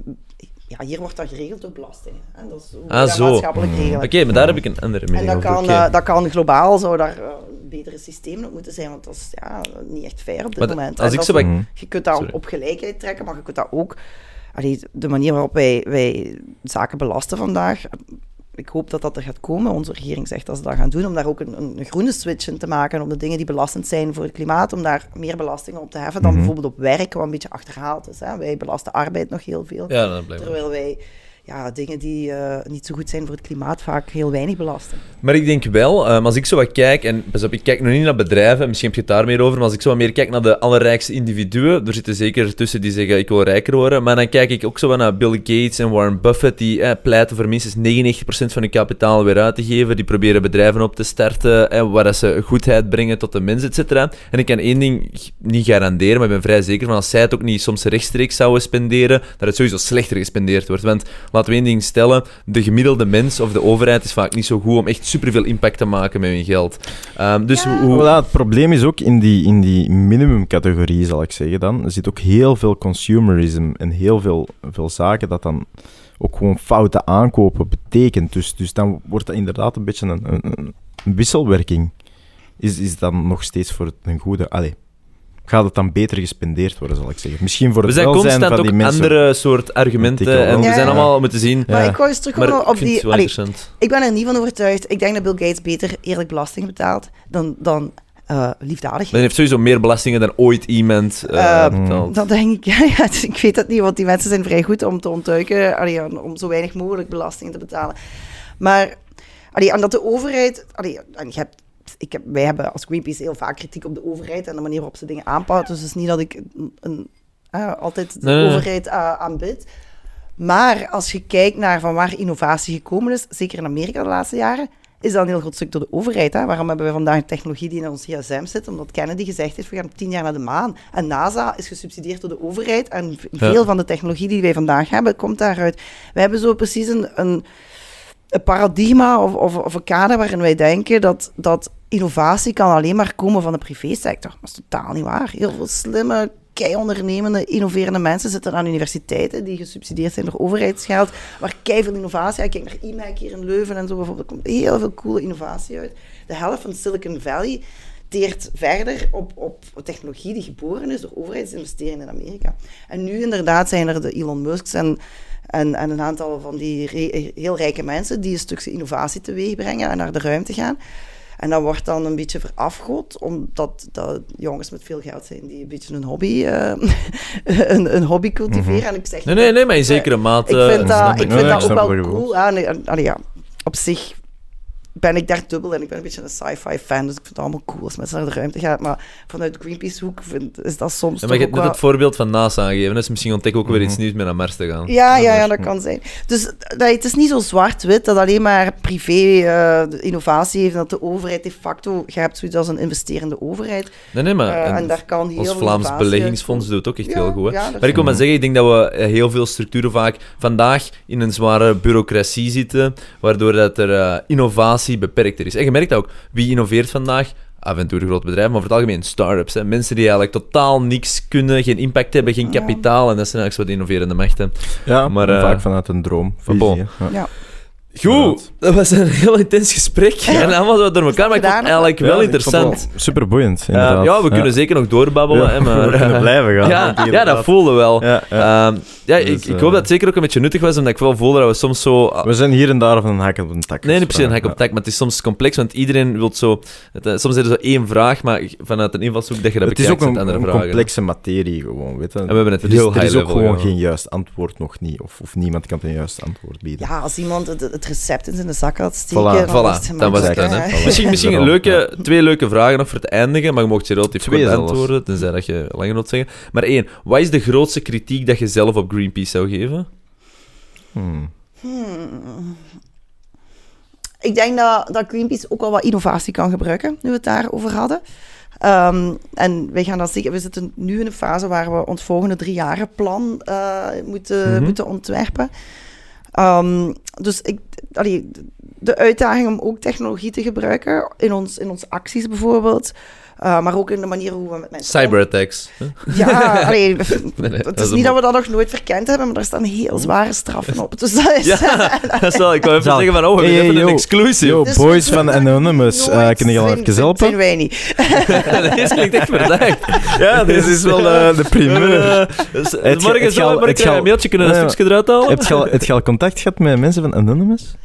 ja, hier wordt dat geregeld door belasting. Hè. Dat is hoe Ah, dat zo. maatschappelijk regelen. Oké, maar daar heb ik een andere En mening dat over. kan, eh, dat kan globaal, zou daar eh, een betere systeem op moeten zijn, want dat is ja, niet echt fair op dit Maar moment. als En ik dat zo Mhm. je kunt dat Sorry. op gelijkheid trekken, maar je kunt dat ook... Allee, de manier waarop wij, wij zaken belasten vandaag, ik hoop dat dat er gaat komen. Onze regering zegt dat ze dat gaan doen, om daar ook een, een groene switch in te maken, om de dingen die belastend zijn voor het klimaat, om daar meer belastingen op te heffen dan Mhm. bijvoorbeeld op werk, wat een beetje achterhaald is. Hè. Wij belasten arbeid nog heel veel, Ja, terwijl wij ja, dingen die eh, niet zo goed zijn voor het klimaat vaak heel weinig belasten. Maar ik denk wel, ehm, als ik zo wat kijk, en pas ik kijk nog niet naar bedrijven, misschien heb je het daar meer over, maar als ik zo wat meer kijk naar de allerrijkste individuen, er zitten zeker tussen die zeggen ik wil rijker worden, maar dan kijk ik ook zo wat naar Bill Gates en Warren Buffett, die eh, pleiten voor minstens 99% van hun kapitaal weer uit te geven, die proberen bedrijven op te starten, eh, waar ze goedheid brengen tot de mens, et cetera. En ik kan één ding niet garanderen, maar ik ben vrij zeker van als zij het ook niet soms rechtstreeks zouden spenderen, dat het sowieso slechter gespendeerd wordt. Want laten we één ding stellen, de gemiddelde mens of de overheid is vaak niet zo goed om echt superveel impact te maken met hun geld. Ehm, dus Ja. hoe... Voilà, het probleem is ook in die, in die minimumcategorie, zal ik zeggen dan. Er zit ook heel veel consumerism en heel veel, veel zaken dat dan ook gewoon foute aankopen betekent. Dus, dus dan wordt dat inderdaad een beetje een, een, een wisselwerking. Is, is dan nog steeds voor een goede... Allee, gaat het dan beter gespendeerd worden, zal ik zeggen. Misschien voor We het zijn welzijn constant van die ook mensen. andere soort argumenten en we Ja, zijn ja. allemaal moeten zien. Maar Ja. ik wou eens Maar terugkomen ik op vind het die... wel allee, interessant. ik ben er niet van overtuigd. Ik denk dat Bill Gates beter eerlijk belasting betaalt dan, dan eh, liefdadigheid. Men heeft sowieso meer belastingen dan ooit iemand eh, Eh, betaald. Dat denk ik, (laughs) ja, ja, ik weet dat niet, want die mensen zijn vrij goed om te ontduiken, allee, om zo weinig mogelijk belastingen te betalen. Maar, allee, en dat de overheid, allee, en je hebt, ik heb, wij hebben als Greenpeace heel vaak kritiek op de overheid en de manier waarop ze dingen aanpakken, dus het is niet dat ik een, een, eh, altijd de Nee, overheid eh, aanbid. Maar als je kijkt naar van waar innovatie gekomen is, zeker in Amerika de laatste jaren, is dat een heel groot stuk door de overheid. Hè? Waarom hebben we vandaag een technologie die in ons gsm zit? Omdat Kennedy gezegd heeft, we gaan tien jaar naar de maan. En NASA is gesubsidieerd door de overheid. En Ja. veel van de technologie die wij vandaag hebben, komt daaruit. We hebben zo precies een, een, een paradigma of, of, of een kader waarin wij denken dat, dat innovatie kan alleen maar komen van de privésector. Dat is totaal niet waar. Heel veel slimme, kei-ondernemende, innoverende mensen zitten aan universiteiten die gesubsidieerd zijn door overheidsgeld, waar veel innovatie uit. Kijk naar IMEC hier in Leuven en zo bijvoorbeeld. Er komt heel veel coole innovatie uit. De helft van Silicon Valley teert verder op, op technologie die geboren is door overheidsinvesteringen in Amerika. En nu inderdaad zijn er de Elon Musks en, en, en een aantal van die heel rijke mensen die een stukje innovatie teweeg brengen en naar de ruimte gaan. En dat wordt dan een beetje verafgod, omdat dat jongens met veel geld zijn die een beetje een hobby, eh, (laughs) een, een hobby cultiveren. En ik zeg Nee, nee, nee, maar in zekere mate... ik vind dat, ik. vind dat ik ook wel cool. Ja, nee, en- allee, ja, op zich ben ik daar dubbel en ik ben een beetje een sci-fi fan, dus ik vind het allemaal cool als mensen naar de ruimte gaan. Maar vanuit Greenpeace hoek vind, is dat soms Ja, toch maar je hebt net wel... het voorbeeld van NASA aangegeven, dus misschien ontdek ik ook weer iets Mhm. nieuws met naar Mars te gaan. Ja, ja, ja, dat kan zijn. Dus dat, het is niet zo zwart-wit dat alleen maar privé eh, de innovatie heeft en dat de overheid de facto... Je hebt zoiets als een investerende overheid Nee, nee, maar... eh, en en daar kan heel ons Vlaams innovatie beleggingsfonds doet ook echt Ja, heel goed. Hè? ja, maar ik wil maar is- zeggen, ik denk dat we heel veel structuren vaak vandaag in een zware bureaucratie zitten, waardoor dat er eh, innovatie beperkter is. En je merkt dat ook, wie innoveert vandaag? Af en toe de grote bedrijven, maar voor het algemeen start-ups. Hè? Mensen die eigenlijk totaal niks kunnen, geen impact hebben, geen kapitaal. En dat zijn eigenlijk zo de innoverende machten. Ja, Maar, maar eh, vaak vanuit een droom. van bon. visie. Ja. Goed, dat was een heel intens gesprek. En allemaal zo door elkaar, maar ik vond het eigenlijk wel interessant. Super boeiend. Eh, ja, we kunnen zeker nog doorbabbelen. hè, maar, (laughs) we kunnen blijven gaan. ja, dat voelde wel. Ja, ja. Ehm, ja, ik, Dus, ik eh, hoop dat het zeker ook een beetje nuttig was, omdat ik wel voelde dat we soms zo... We zijn hier en daar van een hak op een tak. Nee, niet per se een hak op Ja. tak, maar het is soms complex, want iedereen wil zo... Het, eh, soms is er zo één vraag, maar vanuit een invalshoek dat je dat Het is bekijkt ook een, met andere een vragen. complexe materie gewoon, weet je. we hebben het er is, heel er is ook gewoon geen juist antwoord nog niet. Of, of niemand kan een juist antwoord bieden. Ja, als iemand het, recept in zijn zak had steken, Voilà. dat was het dan. Hè. (laughs) Misschien, misschien een leuke, twee leuke vragen nog voor het eindigen, maar je mocht je relatief Twee kort antwoorden, tenzij dat je langer wilt zeggen. Maar één, wat is de grootste kritiek dat je zelf op Greenpeace zou geven? Hmm. Hmm. Ik denk dat, dat Greenpeace ook wel wat innovatie kan gebruiken, nu we het daarover hadden. Ehm, en wij gaan dat zeker, we zitten nu in een fase waar we ons volgende drie jaren plan eh, moeten, Mhm. moeten ontwerpen. Ehm, dus ik, de uitdaging om ook technologie te gebruiken in, ons, in onze acties bijvoorbeeld. Eh, maar ook in de manier hoe we met mensen Cyberattacks. Ja, (laughs) allee, Nee, nee, het dat is is niet dat we dat nog nooit verkend hebben, maar er staan heel zware straffen op. Dus dat is... Ja, (laughs) dat is wel, ik wou even zeggen van, oh, we Hey, hebben hey, een yo. exclusive. Yo, Dus boys van Anonymous, eh Nooit kunnen jullie even helpen? zijn wij niet. (laughs) Deze klinkt echt verdacht. Ja, dit is wel eh, de primeur. Dus, morgen zou je een mailtje kunnen een stukje eruit halen. Heb je, al, heb je al contact gehad met mensen van Anonymous?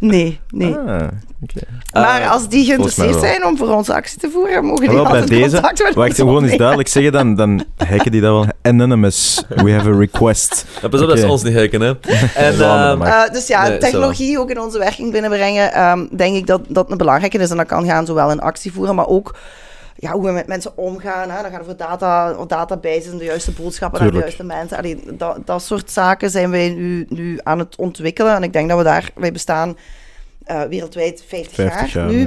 Nee, nee. Ah. Maar Eh, als die geïnteresseerd zijn om voor onze actie te voeren, mogen die bij deze, contact Wacht, gewoon eens duidelijk zeggen, dan, dan hacken die dat wel. Anonymous, we have a request. Ja, pas op dat Oké. ons niet hacken, hè. (laughs) En, ehm, Eh, dus ja, Nee, technologie ook in onze werking binnenbrengen, ehm, denk ik dat dat een belangrijke is. En dat kan gaan zowel in actie voeren, maar ook ja, hoe we met mensen omgaan. Hè. Dan gaat het over data, databases, de juiste boodschappen naar de juiste mensen. Allee, dat, dat soort zaken zijn wij nu, nu aan het ontwikkelen. En ik denk dat we daar, wij bestaan eh, wereldwijd 50, 50 jaar, nu ja.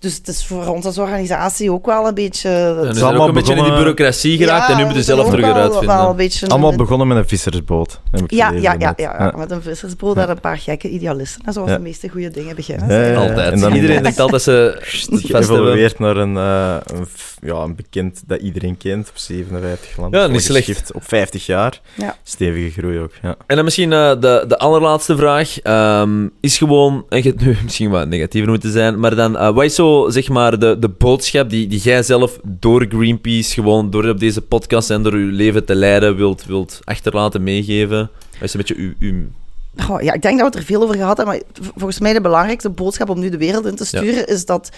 Dus het is voor ons als organisatie ook wel een beetje... we is allemaal een beetje in die bureaucratie geraakt en nu moeten zelf terug eruit Wel een vinden. beetje Allemaal een- begonnen met een vissersboot. heb ik Ja, gelezen ja, ja, het- ja, ja, met een vissersboot en een paar gekke idealisten. Ja. de meeste goede dingen beginnen. Ja, ja, ja. Altijd. En dan Iedereen denkt altijd dat ze het geëvolueerd naar een, eh, een, ja, een bekend dat iedereen kent op 57 landen. Ja, niet slecht. Op 50 jaar. Ja. Stevige groei ook. Ja. En dan misschien eh, de, de allerlaatste vraag. ehm, is gewoon, en je hebt nu (laughs) misschien wat negatiever moeten zijn, maar dan, eh, wat is zo, zeg maar, de, de boodschap die, die jij zelf door Greenpeace, gewoon door op deze podcast en door je leven te leiden, wilt, wilt achterlaten, meegeven? Wat is een beetje uw... uw... Ja, ik denk dat we het er veel over gehad hebben, maar volgens mij de belangrijkste boodschap om nu de wereld in te sturen is dat,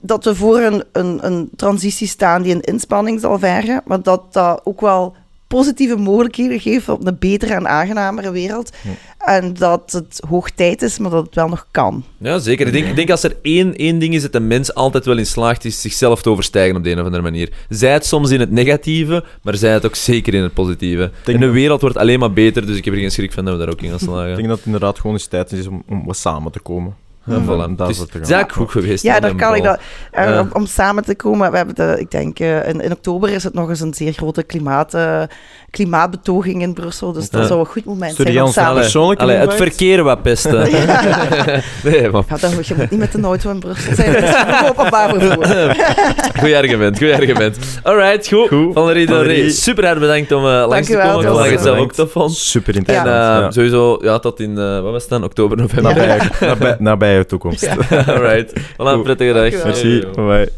dat we voor een, een, een transitie staan die een inspanning zal vergen, maar dat dat ook wel positieve mogelijkheden geeft op een betere en aangenamere wereld. En dat het hoog tijd is, maar dat het wel nog kan. Ja, zeker. Ik denk, ik denk als er één, één ding is dat een mens altijd wel in slaagt, is zichzelf te overstijgen op de een of andere manier. Zij het soms in het negatieve, maar zij het ook zeker in het positieve. denk en de wereld wordt alleen maar beter, dus ik heb er geen schrik van dat we daar ook in gaan (laughs) slagen. Ik denk dat het inderdaad gewoon eens tijd is om, om wat samen te komen. Ja, En voilà. om Het is, het is goed geweest. Ja, daar kan ik dat. eh, om, om samen te komen. We hebben de, ik denk, eh, in, in oktober is het nog eens een zeer grote klimaat, eh, klimaatbetoging in Brussel. Dus dat zou een goed moment zijn om samen... persoonlijk Allee, het verkeer wat pesten. (laughs) (laughs) nee, maar Ja, dan, je moet niet met de auto in Brussel zijn. Dat is (laughs) openbaar vervoer. Goed argument, goed argument. Alright, goed. Goed. Valerie Valerie. super hard bedankt om eh, langs te komen. Ik vond dat het zelf ook tof vond. Super En interessant. ja. sowieso, ja, tot in, eh, wat was het dan? Oktober, november. Nabij, nabij, nabije toekomst. Ja. (laughs) Alright. Voilà, prettige dag. Merci. Bye.